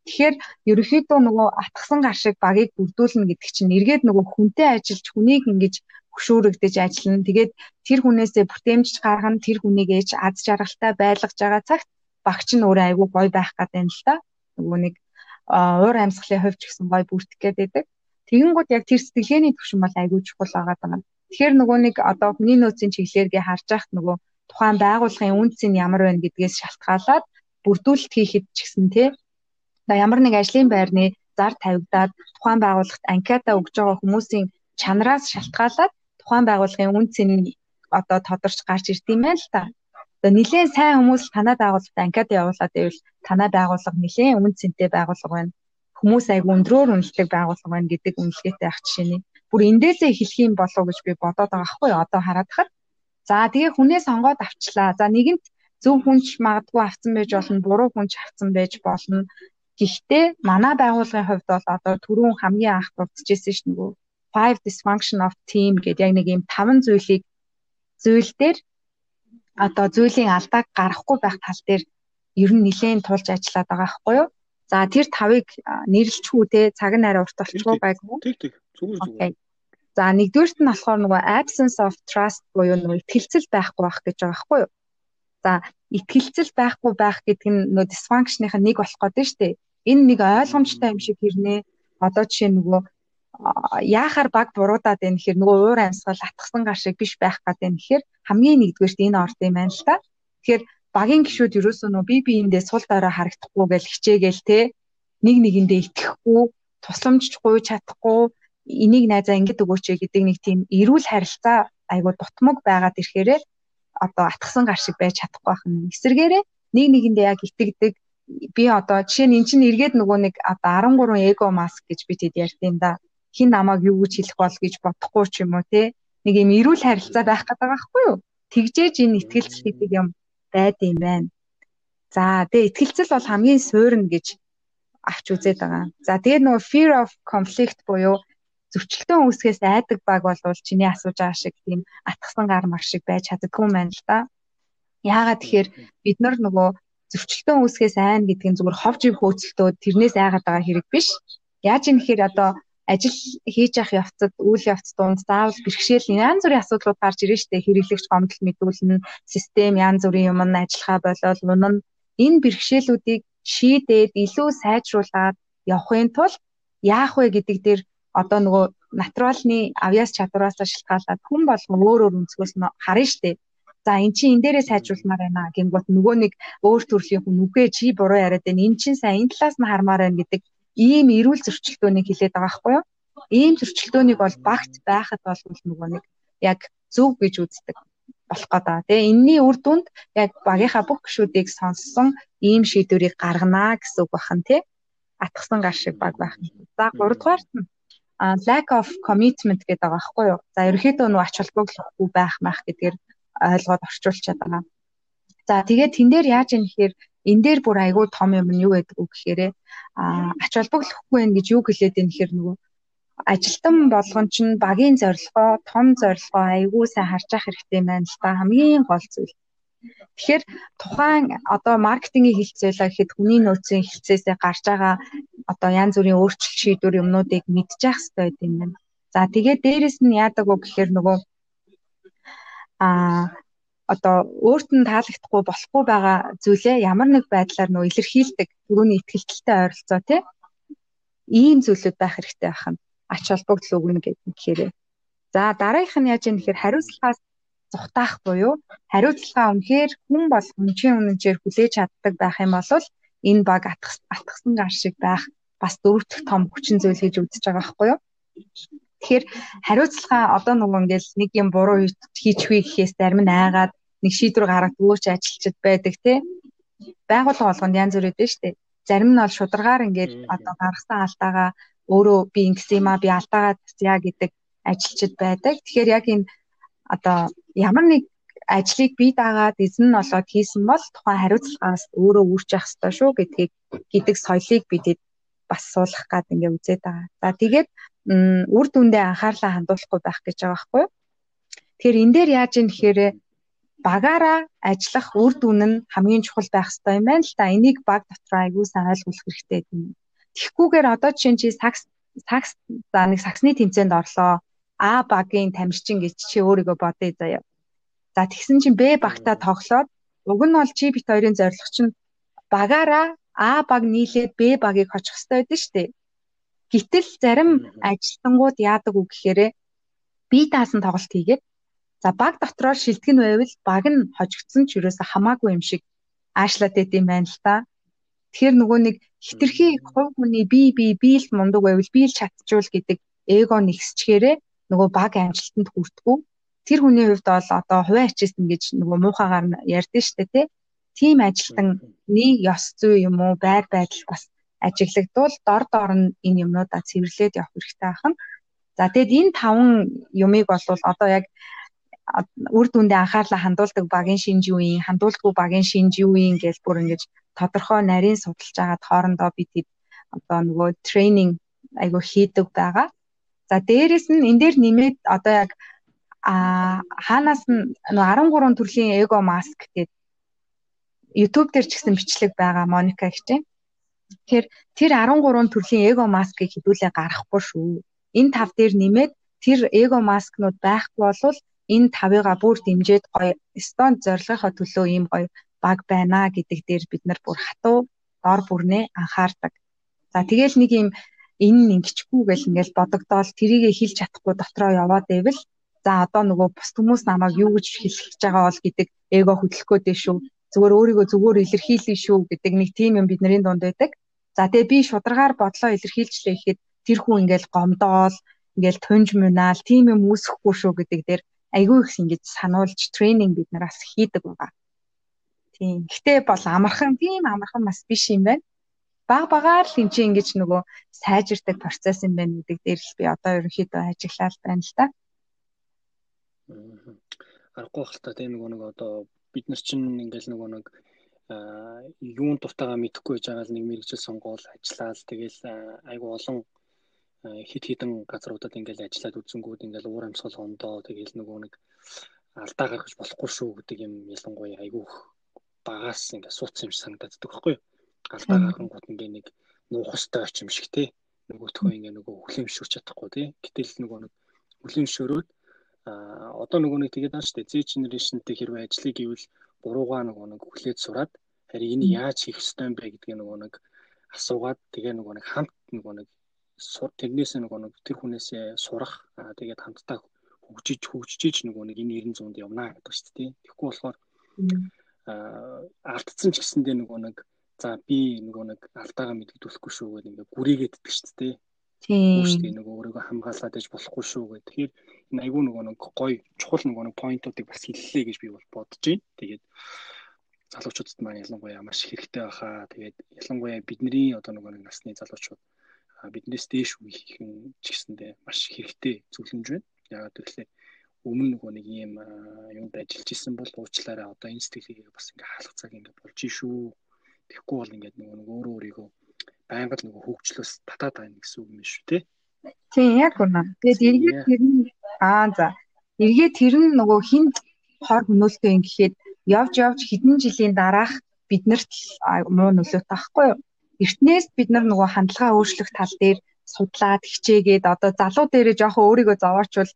Тэгэхээр ерөнхийдөө нөгөө атгсан гар шиг багийг бүрдүүлнэ гэдэг чинь эргээд нөгөө хүнтэй ажиллаж хүнийг ингэж хөшөөрөгдөж ажиллана. Тэгээд тэр хүнээсээ бүтээмж гаргана, тэр хүнийг ээж аз жаргалтай байлгаж байгаа цагт багч нь өөрөө айгүй гоё байх гэдэг юм л та. Нөгөө нэг уур амьсгалын хувьч гэсэн гоё бүртгэх гэдэг. Тэгэнгүүт яг тэр сэтгэлгээний төвшин бол айгүй чухал байгаа даа. Тэгэхээр нөгөө нэг одоо хүний нөөцийн чиглэлээргээ харж байхад нөгөө тухайн байгууллагын үнц нь ямар байна гэдгээс шалтгаалаад бүрдүүлэлт хийхэд ч гэсэн тий ямар нэг ажлын байрны зар тавигдаад тухайн байгууллагт анкета өгж байгаа хүмүүсийн чанараас шалтгаалаад тухайн байгууллагын үн цэнийг одоо тодорч гарч ирд юм байна л та. Одоо нэлээд сайн хүмүүс танай байгууллагт анкета явуулаад байвал танай байгууллага нэлээд үн цэнтэй байгууллага байна. Хүмүүс айгу өндрөөр үнэлдэг байгууллага байна гэдэг үнэлгээтэй ах жишээний. Бүр эндээсээ хэлэх юм болов гэж би бодоод байгаа хгүй одоо хараад хахад. За тэгээ хүнээ сонгоод авчлаа. За нэгэнт зөв хүнч магадгүй авсан байж болно, буруу хүнч авсан байж болно. Гэхдээ манай байгууллагын хувьд бол одоо түрүүн хамгийн анх дурдчихсэн ш нөгөө five dysfunction of team гэдэг яг нэг юм таван зүйлийг зүйл дээр одоо зүйлийн алдааг гаргахгүй байх тал дээр ер нь нэлээд тулж ажиллаад байгаа байхгүй юу? За тэр тавыг нэрлэлчгүй те цаг нь арай урт болчихгүй байггүй. Тэг тэг. Зүгээр зүгээр. За нэгдүгüрт нь болохоор нөгөө absence of trust буюу нөгөө ихтгэлцэл байхгүй байх гэж байгаа байхгүй юу? За ихтгэлцэл байхгүй байх гэдэг нь нөгөө dysfunction-ийн нэг болох гэдэг нь шүү дээ энэ нэг ойлгомжтой юм шиг хэрнээ. Одоо жишээ нөгөө яахаар баг буруудаад байна гэхээр нөгөө уур амьсгал атгсан гар шиг биш байх гэдэг нь гэхээр хамгийн нэгдүгээрт энэ орд юм байна л та. Тэгэхээр багийн гişүүд ерөөсөө нөгөө бие биендээ сул дорой харагдахгүй гэл хичээгээл те. Нэг нэгэндээ итгэхгүй тусламжч гуй чадахгүй энийг найзаа ингэж өгөөч гэдэг нэг тийм эрүүл харилцаа айгуу дутмаг байгаад ирэхээрээ одоо атгсан гар шиг байж чадахгүй байх нь эсэргээрээ. Нэг нэгэндээ яг итгэдэг би одоо жишээ нь эн чинь эргээд нөгөө нэг одоо 13 эго маск гэж би тэд ярьдیں۔ да. Хин намайг юу гэж хэлэх бол гэж бодохгүй ч юм уу те. Нэг юм эрүүл харилцаа байх гэдэг байхгүй юу? Тэгжээж энэ ихтгэлцэл гэдэг юм байд юм байна. За тэгээ ихтгэлцэл бол хамгийн суурна гэж авч үзээд байгаа. За тэгээ нөгөө fear of conflict буюу зөрчилтөө үүсгээс айдаг баг болвол чиний асууж байгаа шиг тийм атгсан гар мар шиг байж чаддгүй юм байна л да. Яагаад тэгэхээр бид нар нөгөө зөрчилтөө үүсгээс айна гэдэг нь зүгээр ховж ив хөөцөлтөө тэрнээс айгаад байгаа хэрэг биш. Яаж юм гэхээр одоо ажил хийж явах явцад үйл явц донд заавал бэрхшээл янз бүрийн асуудлууд гарч ирнэ штэ хэрэглэгч гомдол мэдүүлнэ систем янз бүрийн юм нь ажиллахаа болол унана энэ бэрхшээлүүдийг шийдээд илүү сайжруулад явахын тулд яах вэ гэдэг дээр одоо нөгөө натуралны авьяас чадвараас шалтгаалаад хүн болгон өөр өөр өнцгөөс харна штэ За эн чинь энэ дээрээ сайжруулмаар байна гингүүт нөгөө нэг өөр төрлийн хүн үгүй чи буруу яриад байна. Эн чинь сайн энэ талаас нь хармаар байна гэдэг ийм эрүүл зөрчилдөөнийг хилээд байгаа байхгүй юу? Ийм зөрчилдөөнийг бол багт байхад бол нөгөө нэг яг зөв гэж үздэг болох гэдэг. Тэгээ энэний үр дүнд яг багийнхаа бүх гишүүдийг сонссон ийм шийдвэрийг гаргана гэсэн үг бахан тий. Атгсан гар шиг баг байх. За 3 дугаарт нь lack of commitment гэдэг байгаа байхгүй юу? За ерөөхдөө нөгөө ач холбогдолгүй байх мах гэдгээр ойлгоод орчуулчихад байгаа. За тэгээд тэн дээр яаж юм гэхээр энэ дээр бүр айгүй том юм нь юу гэдэг үг гэхээр а ач холбогдохгүй байх гэж юу хэлээд байна гэхээр нөгөө ажилтан болгон ч багийн зорилгоо том зорилгоо айгүй сайн харж ах хэрэгтэй байна л та хамгийн гол зүйл. Тэгэхээр тухайн одоо маркетингийн хилцээлээ гэхэд хүний нөөцийн хилцээсээ гарч байгаа одоо янз бүрийн өөрчлөлт шийдвэр юмнуудыг мэдчих хэрэгтэй юм байна. За тэгээд дээрэс нь яадаг вэ гэхээр нөгөө а одоо өөрт нь таалагдахгүй болохгүй байгаа зүйлээ ямар нэг байдлаар нөө илэрхийлдэг түрүүний ихтгэлтэй ойролцоо тий ийм зүйлүүд байх хэрэгтэй байх нь ач холбогдол өгнө гэхээр. За дараагийнх нь яаж юм гэхээр хариуцлагаас зүхтаах буюу хариуцлага үнэхээр хүн бол хүнчийн үнэнчээр хүлээж чаддаг байх юм бол энэ баг атгсан гар шиг байх бас дөрөвдөх том хүчин зүйл гэж үзэж байгаа байхгүй юу? Тэгэхээр хариуцлага одоо нөгөө ингээл нэг юм буруу хийчихвээ гэхээс зарим нь айгаад нэг шийдвэр гаргадгүй ч ажилчид байдаг тий. Байгууллага болгонд янз бүр өгдөө штэ. Зарим нь бол шударгаар ингээд одоо гаргасан алдаагаа өөрөө би ингэсэн юм а би алдаагаа яа гэдэг ажилчид байдаг. Тэгэхээр яг энэ одоо ямар нэг ажлыг бие даагаад эзэн нь олоод хийсэн бол тухайн хариуцлагаас өөрөө үрж явах ёстой шүү гэдгийг гэдэг соёлыг бидэд бас суулгах гад ингээ үзээд байгаа. За тэгээд үр дүндээ анхаарлаа хандуулахгүй байх гэж байгаа байхгүй? Тэгэхээр энэ дээр яаж юм гэхээр багаараа ажиллах үр дүн нь хамгийн чухал байх хэрэгтэй юм байна л та. Энийг баг дотор айгүй сайн ойлгох хэрэгтэй юм. Тэгхгүйгээр одоо жишээ нь чи сакс сакс за нэг саксны тэмцээнд орлоо. А багийн тамирчин гэж чи өөрийгөө бодъё заяа. За тэгсэн чинь Б багтаа тоглоод уг нь бол чи бит хоёрын зорилго чинь багаараа А баг нийлээд Б багийг хочих хэрэгтэй байдаг шүү дээ. Гэтэл зарим ажилтнууд яадаг үг гэхээр би даасан тоглолт хийгээд за баг дотроо шилдэг нь байвал баг нь хожигдсон ч юуроос хамаагүй юм шиг аашлаад байт юм байна л та. Тэгэхээр нөгөө нэг хитрхи хувь хүний би би би л мундаг байвал би л чадчихвал гэдэг эго нэгсчгээрээ нөгөө баг амжилтанд хүртгүү. Тэр хүний хувьд бол одоо хувийн ачист ингэж нөгөө муухагаар ярьдэн штэ тий. Тим ажилтны ёс зүй юм уу байр байдал бас ажиглагдвал дор дор нь энэ юмнуудаа цэвэрлээд явах хэрэгтэй ахна. За тэгэд энэ таван юмыг бол одоо яг үр дүндээ анхаарлаа хандуулдаг багийн шинж юу юм, хандуулдаггүй багийн шинж юу юм гэж бүр ингэж тодорхой нарийн судалж агаад хоорондоо бид одоо нөгөө тренинг айгу хийдэг байгаа. За дээрэс нь энэ дээр нэмээд одоо яг а хаанаас нь 13 төрлийн эго маск гэдэг YouTube дээр ч гэсэн бичлэг байгаа Моника юм. Тэгэхээр тэр 13 төрлийн эго маскыг хэдүүлээ гаргахгүй шүү. Энэ тав дээр нэмээд тэр эго маскнууд байхгүй болвол энэ тавыгаа бүр дэмжиж гоё стон зорилгынхаа төлөө ийм гоё баг байна гэдэг дээр бид нар бүр хатуу дор бүрнээ анхаардаг. За тэгэл нэг юм энэ нь ингэчгүй гэл ингээл бодогдоол тэрийгэ хэлж чадахгүй дотроо яваад байвал за одоо нөгөө бус хүмүүс намайг юу гэж хэлэх гэж байгаа бол гэдэг эго хөдлөхөө дээ шүү зүгээр өөрийгөө зүгээр илэрхийлье шүү гэдэг нэг тийм юм бидний дунд байдаг. За тэгээ би шударгаар бодлоо илэрхийлжлээ гэхэд тэр хүн ингээл гомдоол, ингээл тунж мунаал, тийм юм үүсэхгүй шүү гэдэг дээр айгүй их ингэж сануулж тренинг бид нараас хийдэг байгаа. Тийм. Гэтэ бол амархан, тийм амархан бас биш юм байна. Баг багаар л энэ чинь ингэж нөгөө сайжирдаг процесс юм байна гэдэг дээр л би одоо ерөнхийдөө ажиглал байна л та. Аргагүй хэл та тийм нөгөө нэг одоо бид нар чинь ингээл нөгөө нэг юун дуртайгаа мэдэхгүй байж байгаа л нэг мэрэгжил сонгоол ажиллаад тэгэл айгу олон хит хитэн газруудад ингээл ажиллаад үзэнгүүд ингээл уур амьсгал хондоо тэгэл нөгөө нэг алдаа гаргаж болохгүй шүү гэдэг юм ялангуяа айгу багаас ингээд суудсан юм шиг санагдаад байхгүй юу? Алдаа гаргангууд ингээ нэг нуух хөстэй очим шиг тий нөгөөтхөө ингээ нөгөө хүлэмжшүүрч чадахгүй тий гэтэл нөгөө нэг хүлэмжшөөрөөд а одоо нөгөө нэг тэгээд байна шүү дээ. Z generation-тэй хэрвээ ажлыг ивэл буруугаа нөгөө нэг хүлээж сураад харин энэ яаж хийх ёстой юм бэ гэдгийг нөгөө нэг асуугаад тэгээ нөгөө нэг хамт нөгөө нэг тэрнээсээ нөгөө нэг тэр хүнээсээ сурах тэгээд хамтдаа хөгжиж хөгжиж нөгөө нэг энэ 90 100-д явна гэдэг шүү дээ. Тэгэхгүй болохоор алдсан ч гэсэндээ нөгөө нэг за би нөгөө нэг алдаагаа мэддэгдүүлэхгүй шүү гэдэг ингээ гүрийгээд идэх шүү дээ. Тийм. Үүштэй нөгөө өөрийгөө хамгаалаад иж болохгүй шүү гэх. Тэгэхээр энэ айгүй нөгөө нэг гоё чухал нөгөө нэг поинтуудыг бас хэллээ гэж би бол бодож байна. Тэгээд залуучуудад маань ялангуяа маш хэрэгтэй байхаа. Тэгээд ялангуяа бидний одоо нөгөө нэг насны залуучууд биднээс дээш үеийнхэн ч гэсэндээ маш хэрэгтэй зөвлөмж байна. Яагаад гэвэл өмнө нөгөө нэг ийм юунд ажиллаж исэн бол уучлаарай одоо энэ сэтгэлийг бас ингээ хаалх цаг ингээ болж шүү. Тэгэхгүй бол ингээ нөгөө нэг өөрөө өөрийгөө байнга л нөгөө хөгжлөөс татаад байна гэсэн үг юм шүү те. Тийм яг үнэ. Тэгээд эргээд тэр нь аа за. Эргээд тэр нь нөгөө хин хор хөнөөлтөө юм гэхэд явж явж хэдэн жилийн дараах биднэрт муу нөлөөтэй байхгүй юу? Эртнээс бид нар нөгөө хандлага өөрчлөх тал дээр судлаад хичээгээд одоо залуу дээрээ жоохон өөрийгөө зовоочвол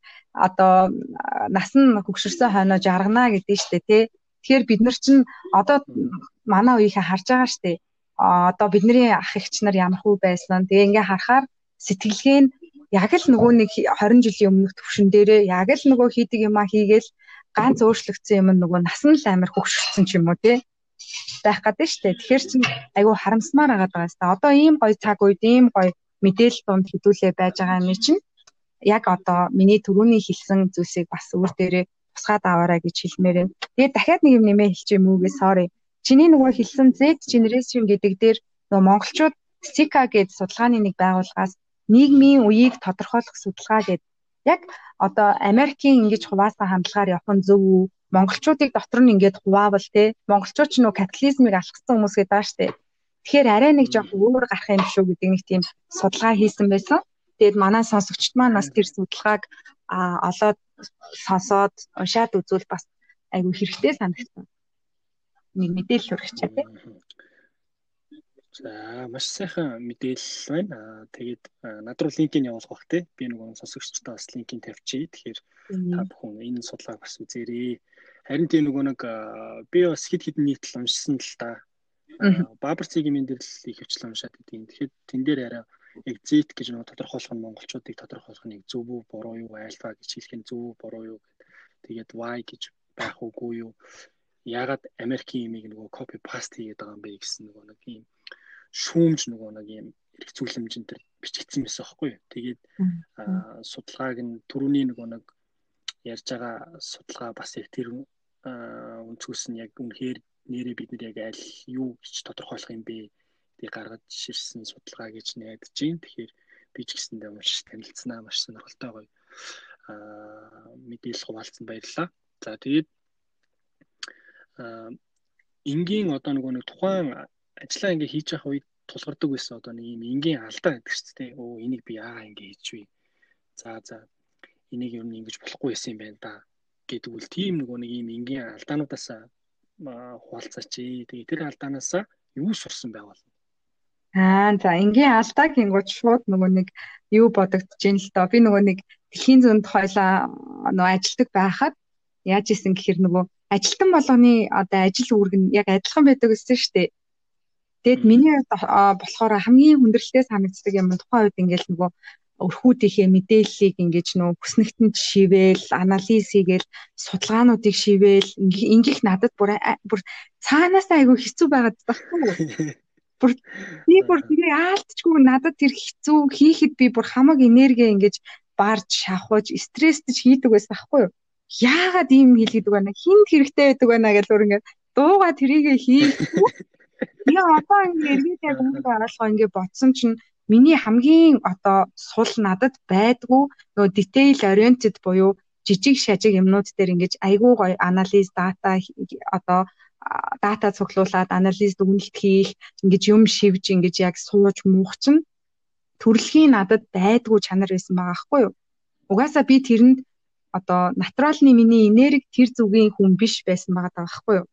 одоо нас нь хөгшөрсөн хойноо жаргана гэдэг нь шүү дээ тий. Тэгэхээр бид нар чинь одоо манай үеийнхээ харж байгаа шүү дээ одоо бидний ах эгч нар ямар хүү байсан. Тэгээ ингээ харахаар сэтгэлгээ нь яг л нөгөө нэг 20 жилийн өмнөх төвшин дээрээ яг л нөгөө хийдэг юмаа хийгээл ганц өөрчлөгдсөн юм нөгөө насан л амар хөвгшөлтсөн ч юм уу тий байх гэдэг нь шүү дээ. Тэгэхээр чинь айгүй харамсмаар байгаа даа. Одоо ийм гоё цаг үед ийм гоё мэдээлэл дунд хөдөлөө байж байгаа юм чинь яг одоо миний түрүүний хэлсэн зүйлсийг бас өөр дээрээ тусгаад аваарай гэж хэлмээр байна. Тэгээд дахиад нэг юм нэмээ хэлчих юм уугээ sorry. Чиний нөгөө хэлсэн Z generation гэдэг дээр нөгөө монголчууд Sika гэдэг судалгааны нэг байгууллагаас нийгмийн үеийг тодорхойлох судалгаа гэдэг яг одоо Америкийн ингэж хуваасан хандлагаар явах нь зөв үү? Монголчуудыг дотор нь ингээд хуваавал те монголчууд ч нөө капитализмыг алхсан хүмүүс гэдэг баа штэ. Тэгэхээр арай нэг жоох өөр гарах юм шүү гэдэг нэг тийм судалгаа хийсэн байсан. Тэгээд манай сонсогчд маань бас тэр судалгааг олоод сонсоод уншаад үзвэл бас айгүй хэрэгтэй санагдсан. Нэг мэдээлэл хүргэчихэ тий. За маш сайхан мэдээлэл байна. Тэгээд над руу линкийг явуулах бах тий. Би нөгөө сонсогчдоо бас линкийг тавьчихъя. Тэгэхээр та бүхэн энэ судалгааг бас үзээрэй. Харин тийм нөгөө нэг би бас хэд хэдэн нийтлэл уншсан л да. Бабар цэгийн мен дээр л их хвчлэн уншаад идэв. Тэгэхээр тэн дээр арай exit гэж нэг тодорхойлох нь монголчуудыг тодорхойлох нь зөв үү буруу юу альфа гэж хэлэх нь зөв үү буруу юу тэгээд y гэж байх уугүй юу ягаад Америкийн имийг нөгөө copy paste хийгээд байгаа юм бэ гэсэн нөгөө нэг юм шүүмж нөгөө нэг юм хэрэгцүүлэмжэн төр бичигдсэн байсан байхгүй тэгээд судалгааг нь түрүүний нөгөө нэг ярьж байгаа судалгаа бас яг тэр өнцгөөс нь яг үнэхээр нэрээ бид нар яг аль юу гэж тодорхойлох юм бэ би гаргаж ширсэн судалгаа гэж найдаж байна. Тэгэхээр би ч гэсэндээ маш танилцсанаа маш сонирхолтой гоё мэдээлэл хуваалцсан баярлалаа. За тэгээд энгийн одоо нөгөө нэг тухайн ажиллаа ингээ хийж явах үед тулгардаг байсан одоо нэг юм энгийн алдаа гэдэг чинь тий. Өө энийг би яагаа ингээ хийчихвээ. За за энийг ер нь ингэж болохгүй байсан юм байна да гэдэг үл тийм нөгөө нэг юм энгийн алдаануудаас хуваалцаач. Тэгээ тэр алдаанаас юу сурсан байвал Аа за энгийн алдаа гингууд шууд нөгөө нэг юу бодогдож ин л доо. Би нөгөө нэг дэлхийн зүүнд хойлоо нөгөө ажилдаг байхад яаж исэн гэхээр нөгөө ажилтан болгоны одоо ажил үүрэг нь яг адилхан байдаг гэсэн шүү дээ. Тэгэд миний болохоор хамгийн хүндрэлтэй санагддаг юм тухайн үед ингээл нөгөө өрхүүдийнхээ мэдээллийг ингэж нөө хүснэгтэнд шивэл анализ хийгээл судалгаануудыг шивэл ингэх надад бүр бүр цаанаас айгүй хэцүү байгаад байхгүй бүр би бүр тэгээ аалтчгүй надад тэр хэцүү хийхэд би бүр хамаг энерги ингэж барж шавхаж стресстэж хийдэг байсан байхгүй юу? Яагаад ийм хийлгэдэг байна? Хинд хэрэгтэй байдаг байна гэж өөр ингэ дууга трийгээ хийхгүй. Би одоо ингэ эргээд яг үүнийг ойлгоо ингэ бодсон чинь миний хамгийн одоо сул надад байдгүй нөгөө detail oriented буюу жижиг шажиг юмнууд дээр ингэж айгүй гоё анализ дата одоо дата цуглуулад анализ дүгнэлт хийх ингэж юм шивж ингэж яг сууж муух чинь төрөлхийн надад байдгүй чанар байсан байгаа байхгүй юу. Угаасаа би тэрэнд одоо натуралны миний энерги тэр зүгийн хүн биш байсан байгаа байхгүй юу.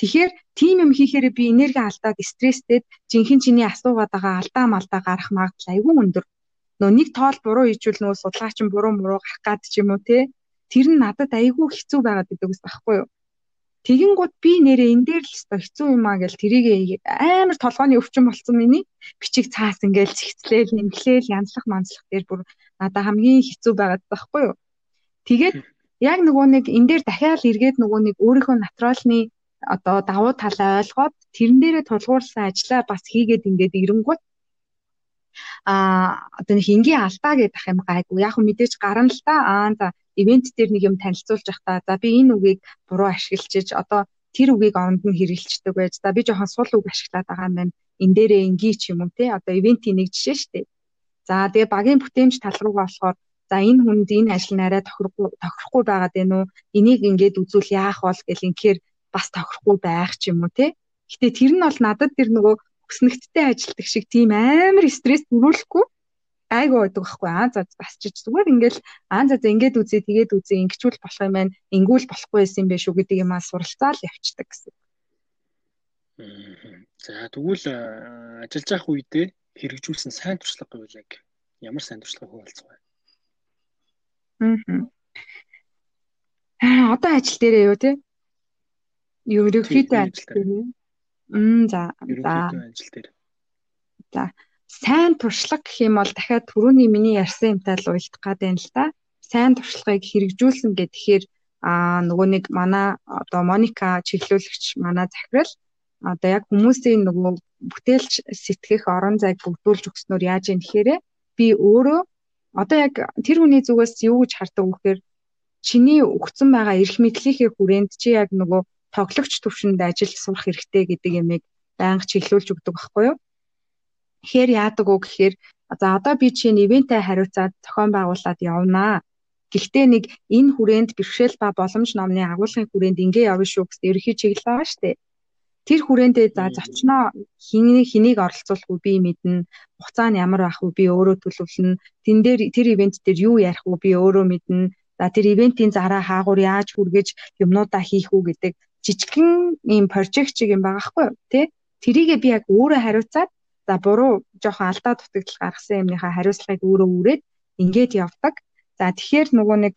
Тэгэхээр тийм юм хийхээр би энерги алдаад стресстэд жинхэнэ чиний асуугаад байгаа алдаа малдаа гарах магадлал айгүй өндөр. Нөө нэг тоол буруу хийжүүл нөө судалгаач нь буруу муруу гарах гад ч юм уу те. Тэр нь надад айгүй хэцүү байгаад идэг ус байхгүй юу. Тэгин гут би нэрээ энэ дээр л өстой хэцүү юм а гэл тэрийг амар толгойн өвчин болцсон миний бичиг цаас ингээл зихцлээл нэмглээл янзлах манзлах дээр бүр надаа хамгийн хэцүү байгаад байхгүй юу. Тэгээд яг нөгөө нэг энэ дээр дахиад эргээд нөгөө нэг өөрийнхөө натуралны одоо давуу талаа ойлгоод тэрэн дээрээ тулгуурласан ажлаа бас хийгээд ингээд ирэнгүүт а одоо нэг энгийн алдаа гэдэг юм гайгүй. Яг мэдээж гарна л та аа за ивент дээр нэг юм танилцуулж явахдаа за би энэ үгийг буруу ашиглаж одоо тэр үгийг оронд нь хэрэгэлцдэг байж за би жоохон сул үг ашиглаад байгаа юм байна. Энэ дээрээ ингийн ч юм уу те одоо ивентийн нэг жишээ шүү дээ за тэгээ багийн бүтээмж тал руугаа болохоор за энэ хүнд энэ ажил нь арай тохирохгүй тохирохгүй байгаад байна уу? Энийг ингээд үзүүл яах бол гэл инхээр бас тохирохгүй байх ч юм уу те гэтээ тэр нь бол надад тэр нөгөө хүснэгттэй ажилтдаг шиг тийм амар стресс төрүүлэхгүй айгу байдаг байхгүй аа за басчиж зүгээр ингээл аа за ингээд үзээ тэгээд үзээ ингэчүүл болох юм байна ингүүл болохгүй байсан юм биш үү гэдэг юм аа суралцаал явцдаг гэсэн. За тэгвэл ажиллаж явах үедээ хэрэгжүүлсэн сайн туршлага гэвэл ямар сайн туршлага хуваалцах вэ? Аа одоо ажил дээрээ юу те? Ерөнхийдөө ажил дээр Мм за за ажил дээр. За сайн туршлага гэх юм бол дахиад түрүүний миний ярьсан юмтай л уялдах гад байна л да. Сайн туршлагыг хэрэгжүүлсэн гэхээр а нөгөө нэг манай одоо Моника чиглүүлэгч манай захирал одоо яг хүмүүсийн нөгөө бүтээлч сэтгэх орон зайг бүгдүүлж өгснөөр яаж юм гэхээр би өөрөө одоо яг тэр хүний зүгээс юу гэж хардаг вэ гэхээр чиний өгцөн байгаа эрх мэдлийнхээ хүрээнд чи яг нөгөө тоглогч төвшөнд ажил сурах хэрэгтэй гэдэг ямиг байнга чиглүүлж өгдөг байхгүй юу? Тэгэхээр яадаг уу гэхээр за одоо би чинь ивэнтээ хариуцаад зохион байгуулад явнаа. Гэхдээ нэг энэ хүрээнд бэрхшээл ба боломж номны агуулгын хүрээнд ингээ явна шүү гэсэн ерөхий чиглэл байгаа шүү дээ. Тэр хүрээндээ за зочноо хэнийг хэнийг оролцуулах уу би мэднэ. Хугацаа нь ямар байх вэ би өөрөө төлөвлөнө. Тэн дээр тэр ивент дээр юу ярих уу би өөрөө мэднэ. За тэр ивентийн зараа хаагур яаж хүргэж юмнуудаа хийх үү гэдэг жижигхэн ийм прожект чиг юм байгаа хгүй тий. Тэрийгээ би яг өөрөө хариуцаад за буруу жоохон алдаа дутагдал гаргасан юмныхаа хариуцлагыг өөрөө үрээд ингээд явдаг. За тэгэхээр нөгөө нэг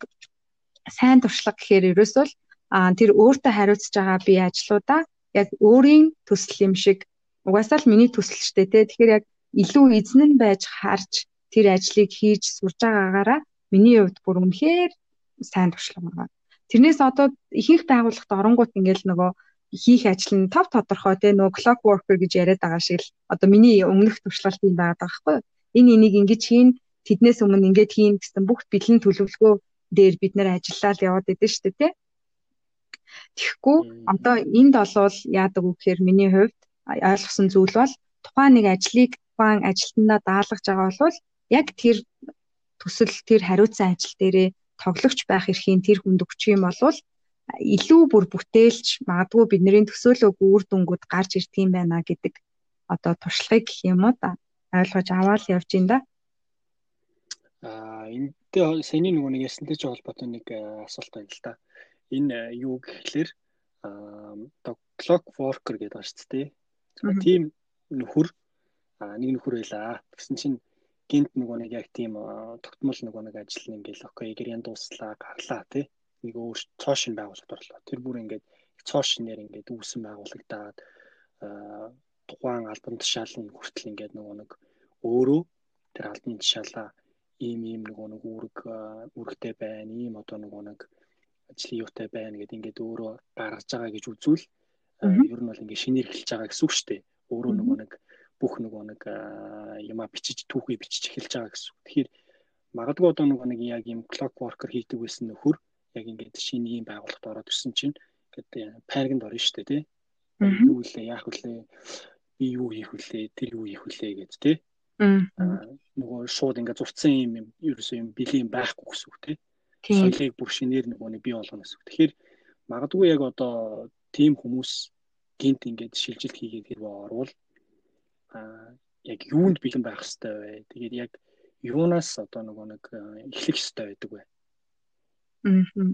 сайн туршлага гэхээр ерөөсөө тэр өөртөө хариуцж байгаа би ажлуудаа яг өөрийн төсөл юм шиг угаасаа л миний төсөл штэ тий. Тэгэхээр яг илүү эзэн нь байж харж тэр ажлыг хийж сурж байгаагаараа миний хувьд бүр үнэхээр сайн туршлага байгаа. Тэрнээс одоо ихэнх байгууллагт оронгууд ингээл нөгөө хийх ажил нь тав тодорхой тий нөгөө clock worker гэж яриад байгаа шиг л одоо миний өмнөх туршлагалт юм байгаа байхгүй. Энэ энийг ингэж хийн тэднээс өмнө ингэж хийн гэсэн бүх бэлэн төлөвлөгөө дээр бид нэр ажиллаад яваад идэв шүү дээ тий. Тэгэхгүй одоо энд болвол яадаг үг гэхээр миний хувьд ойлгосон зүйл бол тухайн нэг ажлыг тухайн ажилтнаа даалгаж байгаа бол яг тэр төсөл тэр хариуцсан ажил дээрээ тоглогч байх эрхийн тэр хүнд өгчих юм бол илүү бүр бүтээлч магадгүй бидний төсөөлөөгүй үр дүнгууд гарч ирдэг юм байна гэдэг одоо туршлагыг гэх юм уу да ойлгож аваад явж ин да. Аа энэтэй саяны нөгөө нэг ясантай ч холбоотой нэг асуулт байна л да. Энэ юу гэхлээр аа clock worker гэдэг байна шүү дээ. Тийм нөхөр нэг нөхөр байлаа. Тэгсэн чинь гинт нөгөө нэг яг тийм тогтмол нөгөө нэг ажил нь ингээл окей гэрийн дууслаа гарлаа тий нэг өөр цоо шин байгуулалт орлоо тэр бүр ингээд цоо шинээр ингээд үүсэн байгуулагдаад тухайн албан тушаалын хүртэл ингээд нөгөө нэг өөрөө тэр албан тушаалаа ийм ийм нөгөө нэг үүрэг үүрэгтэй байна ийм одоо нөгөө нэг ажлын юутай байна гэдээ ингээд өөрөө гаргаж байгаа гэж үзвэл ер нь бол ингээд шинээр эхэлж байгаа гэсэн үг шүү дээ. Өөрөө нөгөө нэг бүх нөгөө нэг юма бичиж түүхий бичиж эхэлж байгаа гэсэн. Тэгэхээр магадгүй одоо нөгөө нэг яг юм clock worker хийдэг байсан нөхөр яг ингээд шинэ юм байгууллагад ороод ирсэн чинь ингээд пайрганд орно шүү дээ тий. Юу үлээ яах үлээ би юу хийх үлээ тэр юу хийх үлээ гэж тий. Аа нөгөө шууд ингээд зурцсан юм юм ерөөсөө юм бэлэн байхгүй гэсэн үг тий. Соёлыг бүр шинээр нөгөө нэг бий болгоно гэсэн үг. Тэгэхээр магадгүй яг одоо тийм хүмүүс гинт ингээд шилжилт хийгээд хэрвээ орвол яг юунд бэлэн байх хэвээр вэ? Тэгээд яг юунаас одоо нөгөө нэг эхлэх хэвээр байдаг вэ? Аа.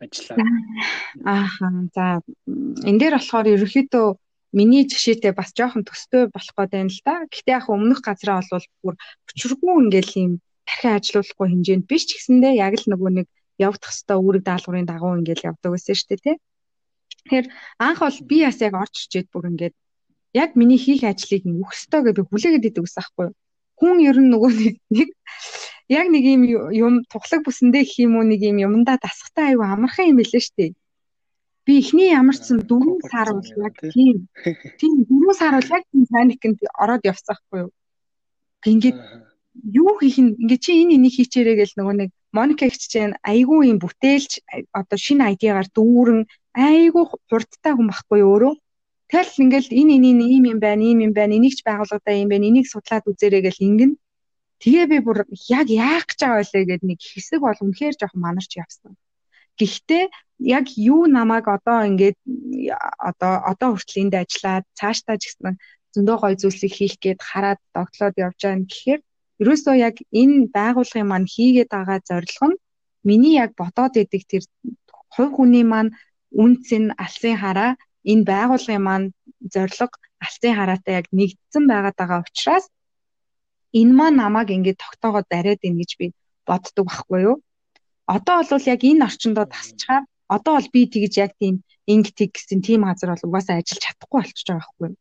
Ажлаа. Ааха. За энэ дээр болохоор ерөөхдөө миний жишээтэй бас жоохон төстэй болох гээд байна л да. Гэхдээ яг өмнөх газараа бол бүр өчргүү ингээл юм дахин ажилуулахгүй хэмжээнд биш ч гэсэндээ яг л нөгөө нэг явагдах хэвээр үүрэг даалгаврын дагуу ингээл явдаг байсан шүү дээ тий. Тэгэхээр анх бол би бас яг орж ирчээд бүр ингээд яг миний хийх ажлыг өгөх ёстой гэж би хүлээгээд идэв гэсэн аахгүй юу. Хүн ер нь нөгөө нэг яг нэг юм юм тухлаг бүсэндээ гэх юм уу нэг юм юмдаа дасахтай аюу амархан юм билээ дээ. Би эхний ямар ч сан 4 сар бол яг тийм тийм 4 сар бол яг тийм паникнд ороод явсан аахгүй юу. Ингээд юу хийх нь ингээд чи энэ энийг хийчээрэй гэл нөгөө нэг Моника хичээн айгүй юм бүтээлч одоо шинэ айдиагаар дүүрэн айгүй хурдтай хүн байхгүй өөрөө Тэгэл ингээл энэ энэ ийм юм байна, ийм юм байна, энийг ч байгууллагадаа юм байна, энийг судлаад үзээрэй гэл ингэн. Тэгээ би бүр яг яах гэж байгаа вэ гэд нэг хэсэг бол үнэхээр жоохон манарч явсан. Гэхдээ яг юу намайг одоо ингээд одоо одоо хүртэл энд ажиллаад цаашдаа ч гэсэн зөндөө гой зүйлсийг хийх гээд хараад догтлоод явж байгаа юм гэхээр ерөөсөө яг энэ байгууллагын маань хийгээд байгаа зорилго нь миний яг бодоод идэг тэр хувь хүний маань үнц нь алсын хараа энэ байгууллагын маань зорилго алсын хараатай яг нэгдсэн байгаад байгаа учраас энэ маань намайг ингээд тогтоогоод бариад ийн гэж би боддог байхгүй юу. Одоо бол яг энэ орчиндөө тасчаар Одоо бол би тэгж яг тийм инктик гэсэн тийм газар бол угаасаа ажиллаж чадахгүй болчихж байгаа байхгүй юу?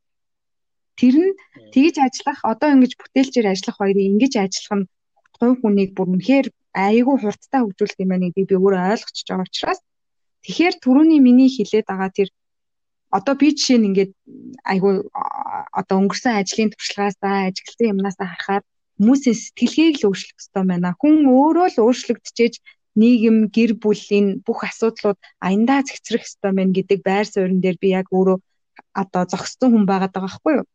Тэр нь тэгж ажиллах одоо ингэж бүтээлчээр ажиллах хоёрыг ингэж ажиллах нь хувь хүнийг бүр үнэхээр айгүй хурдтай хөгжүүлэх юм байна гэдгийг би өөрөө ойлгочихж байгаа учраас тэгэхээр түрүүний миний хэлээд байгаа тэр одоо би жишээ нь ингээд айгүй одоо өнгөрсөн ажлын туршлагаасаа ажигласан юмнасаа харахаар хүмүүсийн сэтгэлгээг л өөрчлөх хэрэгтэй байна. Хүн өөрөө л өөрчлөгдөж нийгэм гэр бүлийн бүх асуудлууд аяндаа зэгцрэх хэрэгтэй байна гэдэг байр суурин дээр би яг өөрөө одоо зогссон хүн байгаад байгаа байхгүй юу?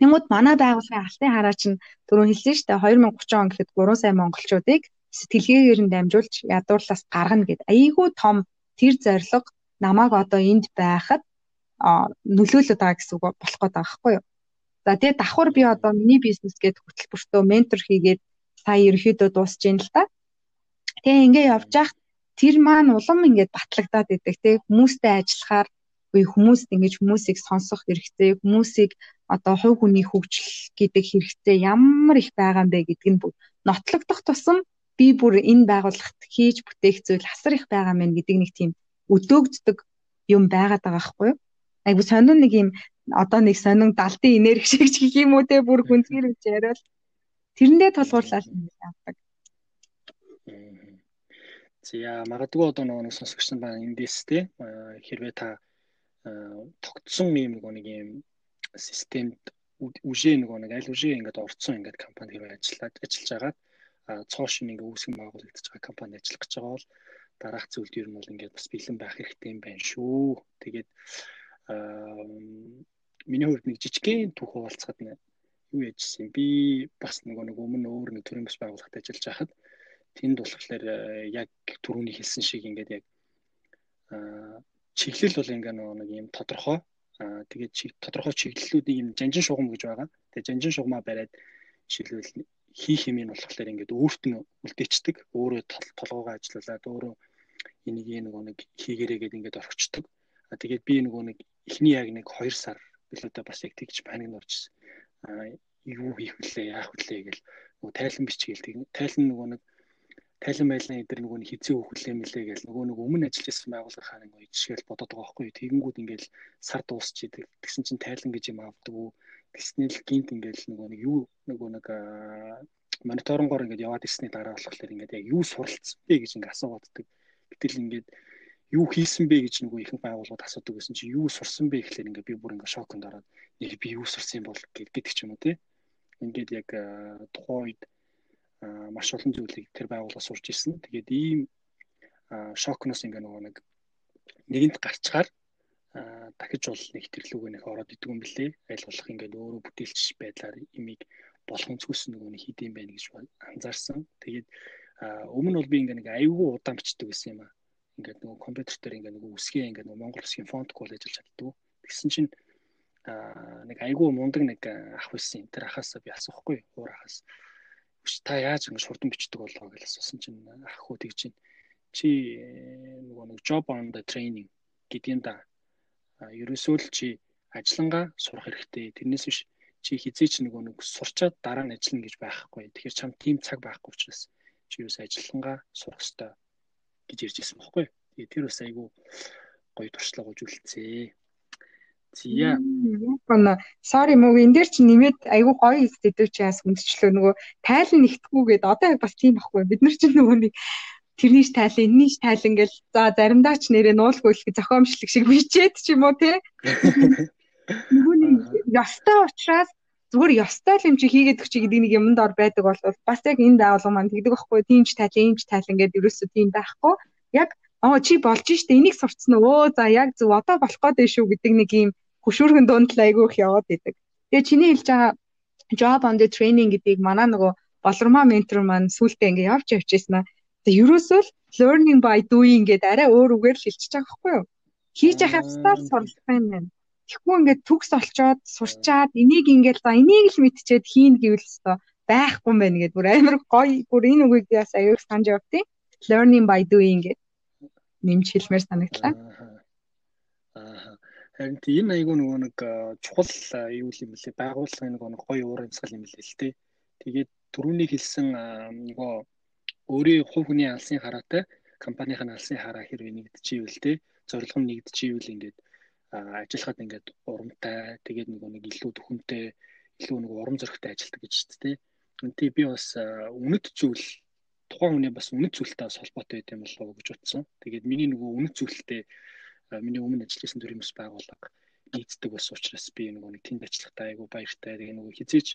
Тэнгүүд манай байгууллагын алтын хараа чинь түрүү хэлсэн шүү дээ 2030 он гэхэд 3 сая монголчуудыг сэтгэлгээгээр нь дамжуулж ядуурлаас гаргана гэд. Айгүй том тэр зорилго намайг одоо энд байхад нөлөөлөд байгаа гэсэн үг болох гээд байгаа байхгүй юу. За тэгээ давхар би одоо миний бизнес гээд хөтөлбөртөө ментор хийгээд сая ерөөхдөө дуусж байна л та. Тэгээ ингээ явж явах тэр маань улам ингээд батлагдаад идэг те хүмүүстэй ажиллахаар үе хүмүүст ингэж хүмүүсийг сонсох хэрэгтэй хүмүүсийг одоо хувь хүний хөгжил гэдэг хэрэгцээ ямар их байгаа юм бэ гэдг нь нотлогдох тусам би бүр энэ байгууллагт хийж бүтээх зүйл асар их байгаа мэн гэдэг нэг тийм өдөөгддөг юм байгаад байгаа байхгүй юу? Айгу сонин нэг юм одоо нэг сонин далдын энерги шиг ч гэх юм уу те бүр гүнзгийр гэж яриад тэрэндээ тулгуурлал авдаг. За магадгүй одоо нэг сонсогч байна эндээс те хэрвээ та тогтсон юм нэг юм системд үжээ нэг нэг аль үжээ ингээд орцсон ингээд компани хэрэг ажиллаад ажиллаж агаад цоош нэг үүсгэн байгуулагдаж байгаа компани ажиллах гэж байгаа бол дараах зүйлд ер нь бол ингээд бас бэлэн байх хэрэгтэй юм байна шүү. Тэгээд миний хувьд нэг жижигхэн түүх хуваалцахад нэг юу яжсэн. Би бас нөгөө нэг өмнө өөр нэг төрийн бас байгууллагад ажиллаж байхад тэнд болохоор яг түрүүний хэлсэн шиг ингээд яг чиглэл бол ингээ нэг юм тодорхой Аа тэгээд тодорхой чиглэлүүдийг юм жанжин шугам гэж байгаа. Тэгээд жанжин шугамаа бариад жишээлбэл хийх юм нь болохоор ингээд өөрт нь үлдээчдэг. Өөрөө толгоогоо ажиллуулад өөрөө энийг нөгөө нэг хийгэрээ гэдэг ингээд. Аа тэгээд би нөгөө нэг эхний яг нэг 2 сар билүүтэй бас яг тэгж паник. Аа юу хийх вүлээ яах вүлээ гэл нөгөө тайлан бичгээл тэг. Тайлан нөгөө нэг тайлан байлан эдэр нөгөө хизээ хөглөө мэлээ гэл нөгөө нэг өмнө ажиллаж байсан байгууллагын нэг жишээл бодоод байгаа байхгүй тэгэнгүүт ингээл сар дуусч идэг тэгсэн чинь тайлан гэж юм авдаг уу тэгснээл гинт ингээл нөгөө нэг юу нөгөө нэг мониторингоор ингээд яваад ирсний дараа болохоор ингээд яг юу суралцсан бэ гэж ингээд асуугааддаг гэтэл ингээд юу хийсэн бэ гэж нөгөө ихэнх байгууллагууд асуудаг гэсэн чинь юу сурсан бэ гэхлээр ингээд би бүр ингээд шоконд ороод яг би юу сурсан бол гэдэг ч юм уу те ингээд яг тухайн үед маш олон зүйлийг тэр байгууллага сурч ирсэн. Тэгээд ийм шокноос ингээ нөгөө нэг нэгэнт гарчгаар дахиж бол нэг төрлөөгөө нэг ороод идэг юм блэ. Айл болох ингээ өөрөө бүтээлч байдлаар имийг болгоомжгүйсэн нөгөө нэг хийдэм байх гэж анзаарсан. Тэгээд өмнө бол би ингээ нэг аюулгүй удаан бичдэг байсан юм аа. Ингээд нөгөө компьютер дээр ингээ нөгөө үсгээ ингээ нөгөө монгол үсгийн фонт кол ажиллаж чаддаг. Тэгсэн чинь а нэг айгүй мундаг нэг ах байсан. Тэр ахаасаа би асуухгүй. Хуур ахаас та яаж ингэ шурдан бичдэг болоо гэж асуусан чинь ах хөө тэгж чинь чи нөгөө нэг job on the training юм да. Ерөөсөө л чи ажиллангаа сурах хэрэгтэй. Тэрнээс биш чи хизээ чи нөгөө нэг сурчаад дараа нь ажиллана гэж байхгүй. Тэгэхээр чам тийм цаг байхгүй учраас чи ерөөсөө ажиллангаа сурах хэрэгтэй гэж ярьж ирсэн байхгүй. Тэгээ тэр бас айгүй гоё туршлага үзүүлцээ. Зя. Гона sorry мөг энэ дээр чи нэмээд айгүй гоё хэстэй чи яас хүндчлөө нөгөө тайлан нэгтгэхгүйгээд одоо бас тийм байхгүй бид нар чинь нөгөө нэг тэрний ш тайлан энэний ш тайлан гэл за заримдаа ч нэрээ нуулгүй их зохиомжлог шиг бичээд ч юм уу те нөгөө нэг ёстой учраас зүгээр ёстой л юм чи хийгээд өгч гэдэг нэг юмд ор байдаг бол бас яг энэ байгууллага маань тэгдэг байхгүй тийм ч тайлан ийм ч тайлан гэдэг ерөөсөө тийм байхгүй яг оо чи болж штэ энийг сурцсан өө за яг зөв одоо болох гээд шүү гэдэг нэг юм хөшүүргэн дунд л айгүй их яваад идэг. Тэгээ чиний хэлж байгаа job on the training гэдгийг манай нөгөө болормоо ментор маань сүултээ ингээ явж явчихсан аа. Тэгээ ерөөсөө л learning by doing гэдэг арай өөр үгээр л хэлчихэж байгаа байхгүй юу? Хийж яхад стал суралцах юм байна. Тэгэхгүй ингээд төгс олцоод сурчаад энийг ингээл за энийг л мэдчихэд хийн гэвэл өстой. Байхгүй юм байна гэдэг бүр амар гоё. Бүр энэ үгийг яас аюул санаж явтыг learning by doing гэдэг нэмж хэлмээр санагдлаа. Аа. Харин энэ айгүй нөгөө нэг чухал юу юм бэлээ? Байгууллагын нөгөө нэг гоё уур амьсгал юм бэлээ л дээ. Тэгээд түрүүний хэлсэн нөгөө өөрийн хувь хүний алсын хараатай компанийн алсын хараа хэрвээ нэгдэчихвэл те зорилго нь нэгдэчихвэл ингээд ажиллахад ингээд урамтай тэгээд нөгөө нэг илүү төхөнтэй илүү нэг урам зоригтой ажилтдаг гэж шүү дээ. Үнтэй би бас үнэт зүйл тухайн хүний бас үнэт зүйлтэй бас холбоотой байт юм болов уу гэж утсан. Тэгээд миний нөгөө үнэт зүйлтэй миний өмнө ажилласан төрийн бас байгууллага нийцдэг бас учраас би нөгөө нэг тэнд ажиллахтаа айгу баяртай. Тэгээ нөгөө хизээч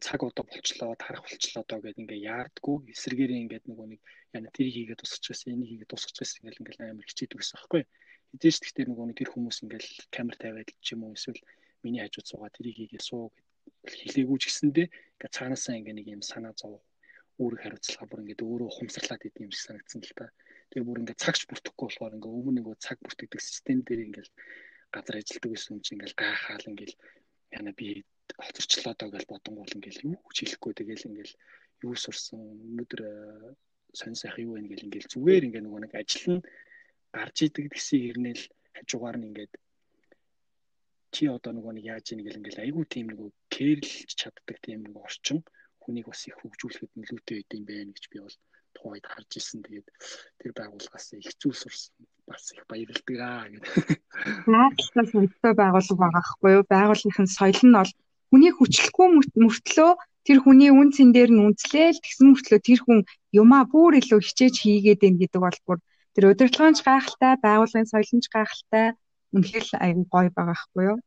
цаг одоо болчлоо тарах болчлоо доо гэд ингээ яардггүй эсэргээрээ ингээд нөгөө нэг яна тэр хийгээд тусчихсан энийг хийгээд тусчихсан ингээл ингээл амар хичээдэг гэсэн байхгүй хэдэж гэхдээ нөгөө нэг тэр хүмүүс ингээл камер тавиад ч юм уу эсвэл миний хажууд суугаад тэрийг хийгээд суу гэд хэлээгүй ч гэсэндээ ингээ цаанаасаа ингээ нэг юм санаа зов үүрэг хариуцлага бүр ингээ өөрөө ухамсарлаад идэм юм шиг санагдсан л та. Тэгээ бүр ингээ цагч бүртгэхгүй болохоор ингээ өмнө нөгөө цаг бүртгэдэг систем дээр ингээл газар ажилтдаг гэсэн юм чинь ингээл гайхаал ингээл яна би хоцорчлоо доо гэж бодонгуул ингээл юу ч хэлэхгүй. Тэгэл ингээл юу сурсан өнөөдөр э, сонь сайх юу вэ гэл ингээл зүгээр ингээ нөгөө нэг ажил нь гарч идэг гэсэн хэрнээл хажуугаар нь ингээд чи одоо нөгөө нэг яаж ийн гэл ингээл айгүй тийм нөгөө кэрлж чаддаг тийм нөгөө орчин хүнийг бас их хөгжүүлэхэд нөлөөтэй байд юм байна гэж би бол тухайд харж исэн. Тэгээд тэр байгууллагаас их зүйл сурсан. Бас их баярлалдаг аа гэдэг. Наадлаас мэдээ байгуулга байгаа хгүй юу? Байгууллагын соёл нь бол хүний хүчлэхгүй мөртлөө тэр хүний үн цэн дээр нь үнслээл тэгсэн мөртлөө тэр хүн юмаа бүр илүү хичээж хийгээд байна гэдэг бол бүр тэр удирдлагынч гайхалтай, байгууллагын соёлынч гайхалтай үнэхээр аян гоё байгаа хгүй юу?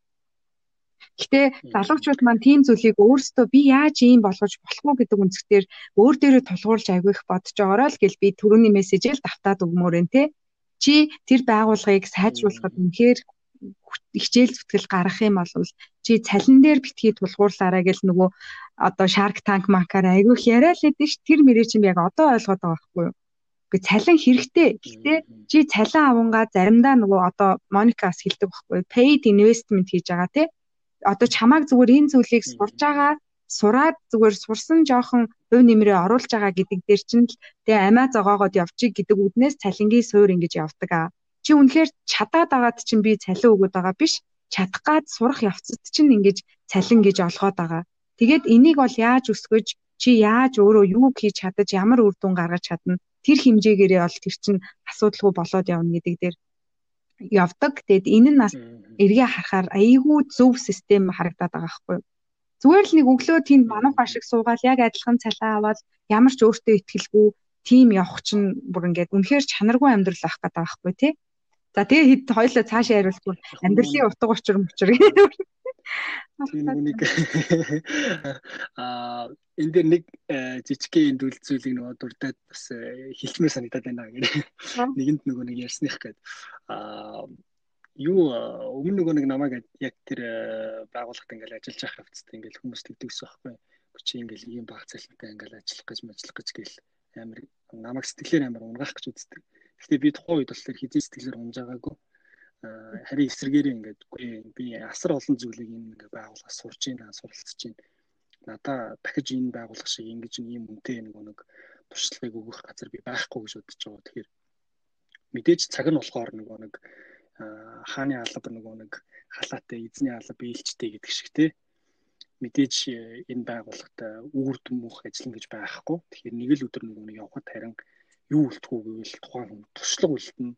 Гэтэ залуучууд маань тийм зүйлийг өөрсдөө би яаж ийм болгож болох уу гэдэг үнцгтэр өөр дээрээ тулгуурлаж айгүй их бодож байгаа л гэл би түрүүний мессежэл давтаад өгмөр энэ те. Чи тэр байгууллагыг сайжруулахад үнэхээр хичээл зүтгэл гаргах юм бол чи цалин дээр битгий тулгуурлаарай гэл нөгөө одоо Shark Tank макаар айгүйх яриа л хэдэж тэр мөрөө чим яг одоо ойлгоод байгаа байхгүй юу? Гэхдээ цалин хэрэгтэй. Гэхдээ чи цалин авангаа заримдаа нөгөө одоо Моникас хэлдэг байхгүй? Paid investment хийж байгаа тий одоо чамааг зүгээр энэ зүйлийг сурж байгаа сураад зүгээр сурсан жоохон хувь нэмрээ оруулж байгаа гэдэг дээр чинь л тэгээ амиа зогоогоод явчих гэдэг үднээс цалингийн суур ингэж явдаг аа. Чи үнэхээр чадаад агаад чинь би цалин өгöd байгаа биш чадах гад сурах явцад чинь ингэж цалин гэж олгоод байгаа. Тэгээд энийг бол яаж өсгөж чи яаж өөрөө юу хийж чадаж ямар үр дүн гаргаж чадна тэр хэмжээгээрээ бол тэр чинь асуудалгүй болоод явна гэдэг дээр явдаг. Тэгэд энэ нь бас эргээ харахаар айгүй зөв систем харагдаад байгаа байхгүй юу? Зүгээр л нэг өглөө тэнд манах ашиг суугаад яг адилхан цалин аваад ямар ч өөртөө ихтгэлгүй тим явах чинь бүр ингээд үнэхээр чанаргүй амьдрал авах гэдэг байхгүй тий. За тэгээ хэд хоёлоо цаашаа яриулахгүй амьдралын утга учир мөчр Тийм үнийг аа энэ дээр нэг э, жижигхэн энэ зүйл зүйлийг нөгөө дурдаад бас э, хэлмээр санагдаад байна гэх. Нэгэнд нөгөө нэг ярьсных гээд аа юу өмнө нөгөө нэг намайг яг тэр э, байгууллагт ингээл ажиллаж явах хэвцтэй ингээл хүмүүс тэгдэгсэн байхгүй. Чи ингээл ийм баг цалинтай ингээл ажиллах гэж ажиллах гэж гээл амар намайг сэтгэлээр амар унгаах гэж үздэг. Гэхдээ би тухайн үед бол тэр хизээ сэтгэлээр унжаагаагүй харин эсэргээрээ ингээд би асар олон зүйлийг энэ ингээд байгууллага сурж байна, суралцж байна. Надаа дахиж энэ байгууллага шиг ингэж ийм үнэтэй нэг нэг туршлагыг өгөх газар би байхгүй гэж бодож байгаа. Тэгэхээр мэдээж цаг нь болохоор нөгөө нэг хааны алба нөгөө нэг халаатай эзний алба ээлжтэй гэдэг шиг те мэдээж э, энэ байгууллагт үүр дүнмөх ажиллана гэж байхгүй. Тэгэхээр нэг л өдөр нөгөө нэг явхад харин юу үлдэхгүй гэвэл тухайн хүн туршлага үлдэнэ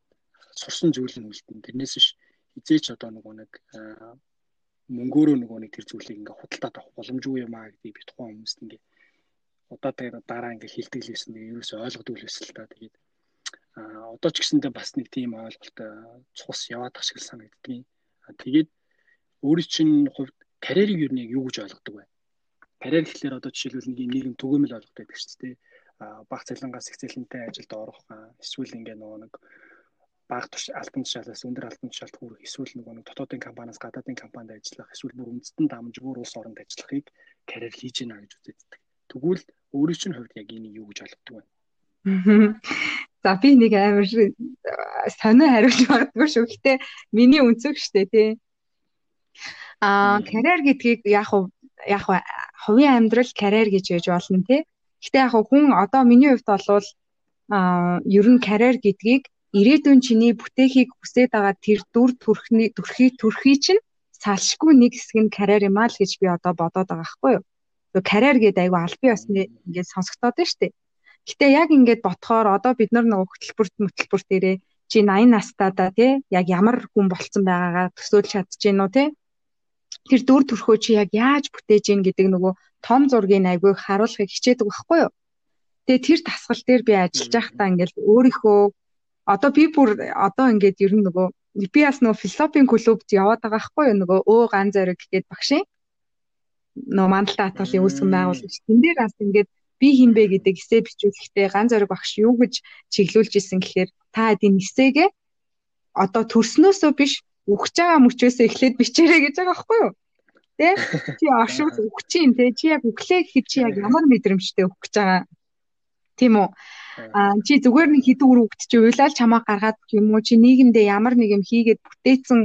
сурсан зүйл нь үлдэн. Тэрнээс биш хизээч одоо нөгөө нэг мөнгөөрөө нөгөө нэг тэр зүйлийг ингээ худалдаад авах боломжгүй юм аа гэдгийг би тухайн хүмүүст ингээ удаа дараа ингээ хилдэг л байсан. Тэгээ ерөөсөй ойлгодог л байсан л та. Тэгээд а одоо ч гэсэндээ бас нэг тийм ойлголт цус яваад тах шиг санагддгийг. Тэгээд өөрийн чинь хувьд карьерийг юу нэг юу гэж ойлгодог вэ? Карьер гэхэлэр одоо жишээлбэл нэг нийгэм түгээмэл ойлгодог байдаг шүү дээ. Баг цалингаас их цалинтай ажилд орох эсвэл ингээ нөгөө нэг бага туш алтан тушаалаас өндөр алтан тушаалд хүрэх эсвэл нөгөө нэг дотоодын компаниас гадаадын компанид ажиллах эсвэл бүр үндэстэн дамжгүй улс оронд ажиллахыг карьер хийж гинэ гэж үздэг. Тэгвэл өөрийн чинь хувьд яг энийг юу гэж ойлгодог вэ? За би нэг амар сонио хариулж магадгүй шүү. Гэтэ миний үнцөг штэ тий. Аа карьер гэдгийг яг уу яг уу хувийн амьдрал карьер гэж яж болно тий. Гэтэ яг хүн одоо миний хувьд бол аа ер нь карьер гэдгийг ирээдүйн чиний бүтээхийг хүсээд байгаа тэр дүр төрхний төрхийг төрхий чинь салшгүй нэг хэсэг нь карьер юм аа л гэж би одоо бодоод байгаа байхгүй юу. Тэгээ карьер гэдэг айгүй албан ёсны ингээд сонсогдоод байна шүү дээ. Гэтэ яг ингээд ботхоор одоо бид нар нөгөө хөтөлбөрт хөтөлбөр дээрээ чи 80 настайдаа тий яг ямар хүн болцсон байгаагаа төсөөлж чадчихэв нү тий тэр дүр төрхөө чи яг яаж бүтээж ийн гэдэг нөгөө том зургийг айгүй харуулахыг хичээдэг байхгүй юу. Тэгээ тэр тасгал дээр би ажиллаж байхдаа ингээл өөрийнхөө одоо би бүр одоо ингээд ер нь нөгөө би бас нөгөө философийн клубт яваад байгаа байхгүй юу нөгөө өө ган зориг гэдэг багшийн нөгөө мандалтай хатгалын үүсгэн байгуулагч тэн дээр бас ингээд би хинбэ гэдэг эсэ бичүүлэхдээ ган зориг багш юу гэж чиглүүлж исэн гэхээр та эдийн эсэгээ одоо төрснөөсөө биш үхэж байгаа мөчөөсөө эхлээд бичээрэй гэж байгаа байхгүй юу? Тэ? Чи оршуул үхчихин тэ? Чи яг үхлээ гэхэд чи яг ямар мэдрэмжтэй үхэж байгаа? Тийм үү? Аа чи зүгээр нэг хідэн үр үгт чи уйлал чамаа гаргаад юм уу? Чи нийгэмдээ ямар нэг юм хийгээд бүтээсэн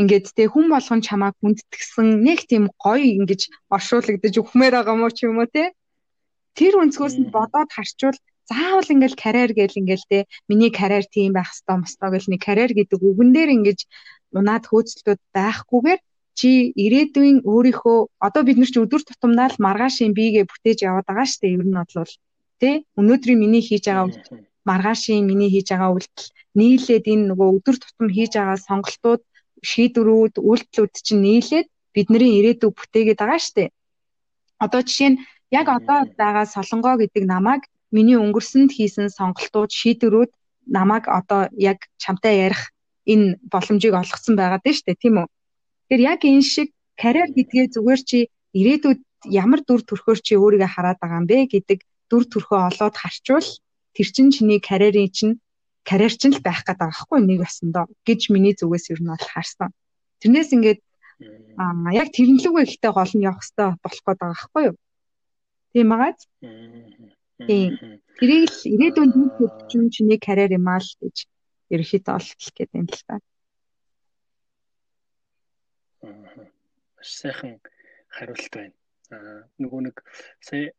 ингээд тэ хүн болгон чамааг хүндэтгсэн нэг тийм гоё ингэж оршуулгадаж өгмээр байгаа мó ч юм уу те? Тэр өнцгөөс нь бодоод харчвал заавал ингээл карьер гэл ингээл те миний карьер тийм байх хэвээр мостой гэл нэг карьер гэдэг үгэн дээр ингэж унаад хөөцөлтөд байхгүйгээр чи ирээдүйн өөрийнхөө одоо бид нар чи өдөр тутамдаа л маргаашийн биегээ бүтээж яваад байгаа шүү дээ ер нь бодлол тий? Өнөөдрийн миний хийж байгаа үйлдэл маргаашийн миний хийж байгаа үйлдэл нийлээд энэ нөгөө өдөр тутам хийж байгаа сонголтууд шийдвэрүүд үйлдэлүүд чинь нийлээд бидний ирээдүй бүтээгээд байгаа шүү дээ. Одоо жишээ нь яг одоо байгаа солонгоо гэдэг намайг миний өнгөрсөнд хийсэн сонголтууд шийдвэрүүд намайг одоо яг чамтай ярих энэ боломжийг олгосон шүү дээ тийм үү. Тэгэхээр яг энэ шиг карьер гэдгээ зүгээр чи ирээдүйд ямар дүр төрхөөр чи өөрийгөө хараад байгаа юм бэ гэдэг дүр төрхөө олоод харчвал тэр чин чиний карьерийн чинь карьер чинь л байх гэдэг байгаа хгүй нэг басандаа гэж миний зүгээс ер нь бол харсан. Тэрнээс ингээд аа яг тэрнлүүгээ ихтэй гол нь явах хэрэгтэй болох гээд байгаа хгүй юу. Тийм байгааз. Тийм. Тэрийг л ирээдүйн төрх чинь чиний карьер юм аа л гэж ерөөхдөө ол хэлэх гээд юм л та. Маш сайхан хариулт байна. Аа нөгөө нэг сая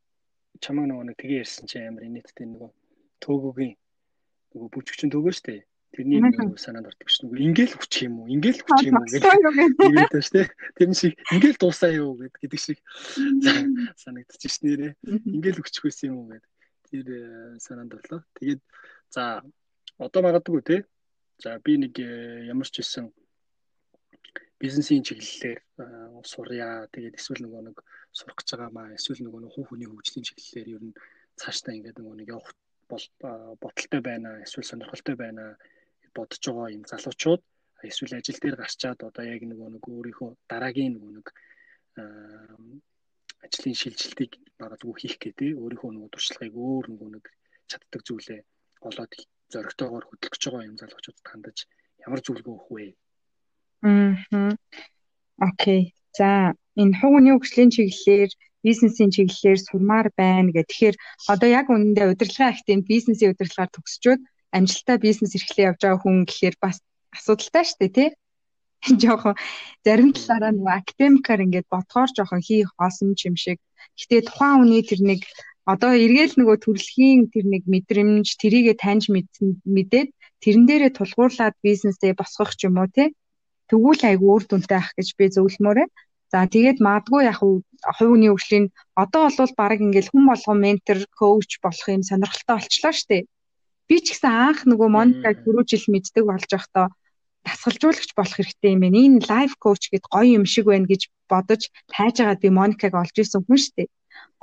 чамаг нөгөө нэг тгээ ярьсан чи амар инээдтэй нөгөө төөгөгийн нөгөө бүжигчин төөгөө штэ. Тэрний нөгөө санаанд ордог ш. Нөгөө ингээл хүчих юм уу? Ингээл хүчих юм уу гэдэг. Тэгээд штэ. Тэр шиг ингээл дуусаа юу гэдэг шиг санагдчих ш нэрээ. Ингээл хүчих байсан юм уу гэдэг. Тэр э, санаанд орлоо. Тэгээд за одоо магадгүй те. За би нэг э, ямар ч хэлсэн бизнесийн чиглэлээр э, сурья. Тэгээд эсвэл нөгөө нэг сурах гэж байгаа маа. Эсвэл нөгөө нэг хүн хүний хөгжлийн чиглэлээр ер нь цаашдаа ингээд нөгөө нэг явах бол боталтай байна. Эсвэл сонирхолтой байна бодож байгаа юм залуучууд эсвэл ажил дээр гарчаад одоо яг нөгөө нэг өөрийнхөө дараагийн нөгөө нэг ажлын шилжилтийг магадгүй хийх гэдэг өөрийнхөө нөгөө туршлагыг өөр нөгөө нэг чаддаг зүйлээ олоод зоригтойгоор хөдөлгөж байгаа юм залуучуудад хандаж ямар зөвлөгөө өгөх вэ? Аа. Окей. За энэ хуганы хөгжлийн чиглэлээр бизнесийн чиглэлээр сурмаар байна гэх. Тэгэхээр одоо яг үнэндээ удирдлагын актын бизнесийн удирдлагаар төгсчөөд амжилттай бизнес эрхлээ явж байгаа хүн гэхээр бас асуудалтай шүү дээ тий. Жохон зарим талаараа нөгөө академикаар ингээд бодгоор жохон хий хоосон юм шиг. Гэтэ тухайн хүний тэр нэг одоо эргээл нөгөө төрөлхийн тэр нэг мэдрэмж тэрийгэ таньж мэдээд тэрэн дээрээ тулгуурлаад бизнесээ босгох ч юм уу тий тэгвэл айгүй үр дүнтэй ах гэж би зөвлөмөөрэй. За тэгээд магадгүй яг хувийн хөгжлийн одоо бол баг ингээл хүн болгон ментор, коуч болох юм сонирхолтой болчлоо шүү дээ. Би ч гэсэн анх нөгөө Моникаг түрүү жил мэддэг болж байхдаа дасгалжуулагч болох хэрэгтэй юм байна. Энэ лайф коуч гэд гоё юм шиг байна гэж бодож хайжгаад би Моникаг олж исэн хүн шүү дээ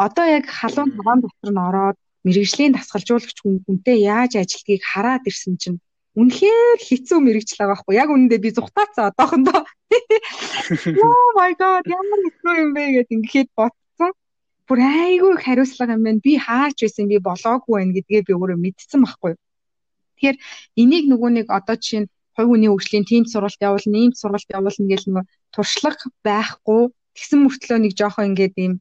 одоо яг халуун ногоон дотор нь ороод мэрэгжлийн дасгалжуулагч хүн хүнтэй яаж ажилтгийг хараад ирсэн чинь үнэхээр хэцүү байгаа байхгүй. Яг үнэндээ би зүхтаацсан одоохондоо. Oh my god ямар хэцүү юм бэ гэд ингээд бодсон. Бүр айгүй хариуцлага юм байна. Би хаач байсан би болоогүй байна гэдгээ би өөрөө мэдсэн байхгүй. Тэгэхээр энийг нөгөө нэг одоо жишээ нь хувь хүний хөгжлийн team сургалт явуулна, ийм сургалт явуулна гэж нөгөө туршлага байхгүй. Тэгсэн мөртлөө нэг жоохон ингээд ийм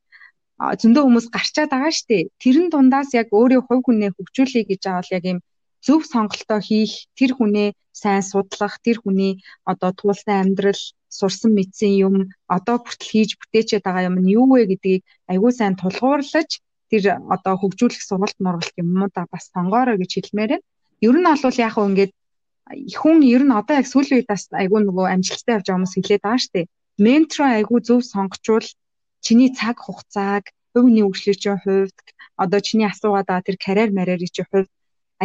зөндөө хүмүүс гарчаад байгаа шүү дээ. Тэрэн дундаас яг өөрийн хувь хүнээ хөгжүүлэе гэж авал яг юм зөв сонголтоо хийх, тэр хүнээ сайн судлах, тэр хүний одоо туулсан амьдрал, сурсан мэдсэн юм, одоо хүртэл хийж бүтээчээд байгаа юм нь юу вэ гэдгийг айгүй сайн тулгуурлаж тэр одоо хөгжүүлэх сургалт мургалт юмудаа бас сонгоорой гэж хэлмээр байна. Ер нь бол яг хөө ингээд хүн ер нь одоо яг сүүлийн үед бас айгүй нөгөө амжилттай явж байгаа хүмүүс хэлээд байгаа шүү дээ. Ментор айгүй зөв сонгочвол чиний цаг хугацааг хувийн хөгжлийн хувьд одоо чиний асуугаад байгаа тэр карьер марьерийн чинь хувьд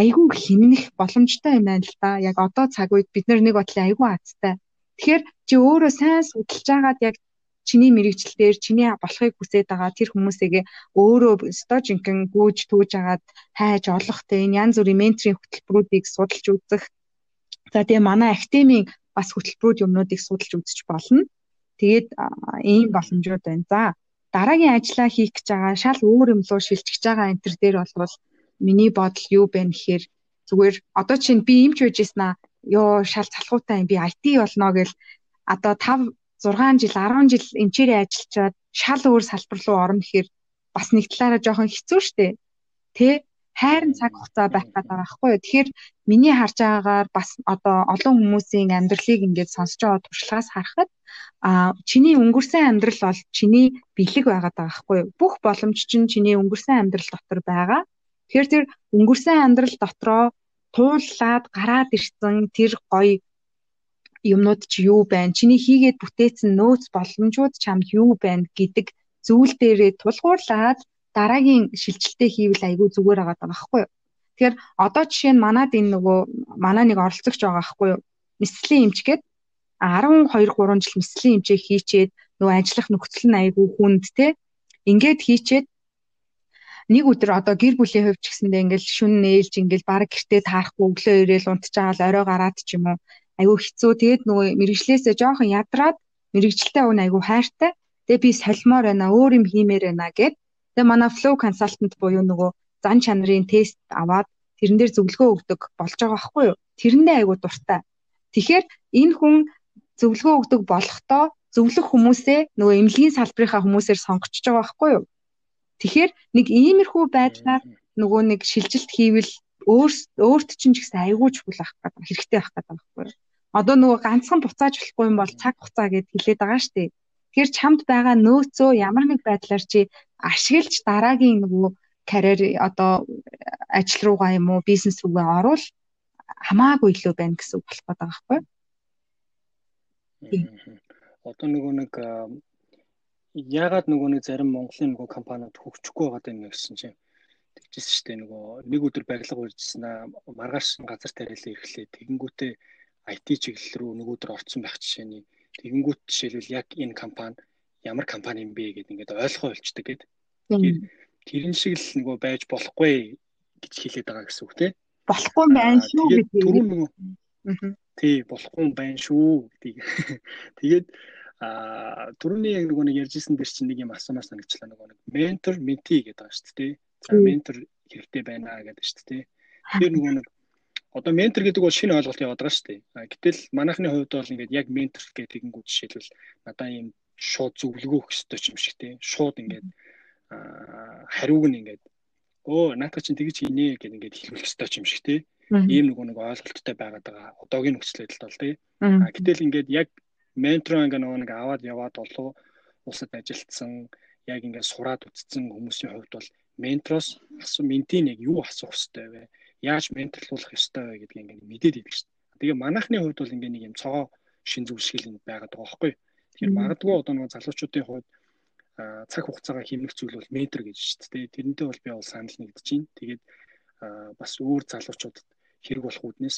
айгүй хэмнэх боломжтой юм байна л да. Яг одоо цаг үед бид нэг бодлын айгүй азтай. Тэгэхээр чи өөрөө сайн судалж байгаад яг чиний мэрэгжил дээр чиний болохыг хүсээд байгаа тэр хүмүүсээгээ өөрөө өстой жинхэнэ гүйж түүж агаад хайж олох те энэ янз бүрийн менторийн хөтөлбөрүүдийг судалж үзэх. За тэгээ манай академийн бас хөтөлбөрүүд юмнуудыг судалж үзэж болно. Тэгээд ийм боломжууд байна. За дараагийн ажлаа хийх гэж байгаа шал өөр юм руу шилжиж байгаа энэ төр дээр бол миний бодол юу бэ гэхээр зүгээр одоо чинь би имч байж яснаа ёо шал залхуутай юм би IT болно гэл одоо 5 6 жил 10 жил эмчээрээ ажиллачаад шал өөр салбар руу орно гэхээр бас нэг талаараа жоохон хэцүү шттэ. Тэ хайрын цаг хугацаа байх гэдэг байхгүй юу. Тэгэхээр миний харж байгаагаар бас одоо олон хүмүүсийн амьдралыг ингээд сонсож байгаа туршлагаас харахад а чиний өнгөрсөн амьдрал бол чиний бэлэг байгаад байгаа байхгүй юу. Бүх боломж чинь чиний өнгөрсөн амьдрал дотор байгаа. Тэгэхээр тэр өнгөрсөн амьдрал дотроо тууллаад гараад ирсэн тэр гоё юмнууд чи юу байна? Чиний хийгээд бүтээсэн нөөц боломжууд чамд юу байна гэдэг зүйл дээрээ тулгуурлаад дараагийн шилжилтээ хийвэл айгүй зүгээр байгаа даа байхгүй юу? Тэгэхээр одоо жишээ нь манад энэ нөгөө манай нэг оролцогч байгаа байхгүй юу? Мэслийн эмч гээд 12 3 жил мэслийн эмчээ хийчээд нөгөө ажиллах нөхцөл нь айгүй хүнд те. Ингээд хийчээд нэг өдөр одоо гэр бүлийн хувьд ч гэсэндээ ингээл шүн нээлж ингээл баг гэртээ таарахгүй өглөө ирээл унтчаал орой гараад ч юм уу. Айгүй хэцүү. Тэгээд нөгөө мэрэгчлээсээ жоохон ядраад мэрэгчлээ өн айгүй хайртай. Тэгээ би солимоор байна өөр юм хиймээр байна гэд. Тэгээ манай flow consultant буюу нөгөө зан чанарын тест аваад тэрэн дээр зөвлөгөө өгдөг болж байгаа байхгүй юу? Тэрэндээ айгүй дуртай. Тэгэхээр энэ хүн зөвлөгөө өгдөг болохдоо зөвлөх хүмүүсээ нөгөө эмнэлгийн салбарынхаа хүмүүсээр сонгогдож байгаа байхгүй юу тэгэхээр нэг иймэрхүү байдлаар нөгөө нэг шилжилт хийвэл өөр өөрт чинь ч гэсэн айгүй чухал байх гэдэг хэрэгтэй байх гэдэг байхгүй юу одоо нөгөө ганцхан буцааж болохгүй юм бол цаг хугацаа гэд хэлээд байгаа шүү дээ. Тэгэхээр чамд байгаа нөөцөө ямар нэг байдлаар чи ашиглаж дараагийн нөгөө карьер одоо ажил руугаа юм уу бизнес руугаа орвол хамаагүй илүү байна гэсэн үг болох байгаа байхгүй юу? Одоо нөгөө нэг яагаад нөгөө нэг зарим Монголын нөгөө компаниуд хөгжихгүй байгаа юм гэсэн чинь тэгжсэн шүү дээ нөгөө нэг өдөр барилга урьжсэн аа маргааш газар тариалан ирэхлээр тэгэнгүүтээ IT чиглэл рүү нөгөөдөр орцсон байх жишээний тэгэнгүүт жишээлбэл яг энэ компани ямар компани юм бэ гэдээ ингээд ойлгоо гэдэг. Тэгэхээр тэрэн шиг л нөгөө байж болохгүй гэж хэлээд байгаа гэсэн үг тийм. Болохгүй байна шүү гэдэг. Түрүүн нөгөө тий болохгүй байна шүү гэдгийг. Тэгээд а түрүүний яг нөгөө нэг ярьжсэн дээр чинь нэг юм асуумаар санагчлаа нөгөө нэг ментор менти гэдэг байгаа шүү дээ. За ментор хэрэгтэй байна гэдэг шүү дээ. Тэр нөгөө нэг одоо ментор гэдэг бол шинэ ойлголт яваад байгаа шүү дээ. Гэтэл манайхны хувьд бол ингээд яг ментор гэдэг тэгэнгүүт жишээлбэл надаа ийм шууд зөвлөгөө өгөх ёстой юм шиг тийм. Шууд ингээд хариуг нь ингээд өө наата чинь тэгж хийнэ гэдэг ингээд хэлүүлэх ёстой юм шиг тийм. Ийм нөгөө нэг ойлголттой байгаад байгаа. Одоогийн нөхцөл байдалд бол тийм. Гэтэл ингээд яг ментор ингээд нөгөө нэг аваад яваад болов улсад ажилтсан яг ингээд сураад үтцсэн хүмүүсийн хувьд бол ментороос асуу ментийн яг юу асуух ёстой вэ? яаж менторлуулах ёстой вэ гэдгийг ингээд мэдээд идэг шүү дээ. Тэгээ манайхны хувьд бол ингээд нэг юм цогоо шин зүгшгэл юм байгаад байгаа байхгүй. Тэгэхээр магадгүй одоо нэг залуучуудын хувьд цаг хугацаагаа хэмнэх зүйл бол метр гэж шүү дээ. Тэрнтэй бол би бол санал нэгдэж байна. Тэгээд бас өөр залуучуудад хэрэг болох үүднээс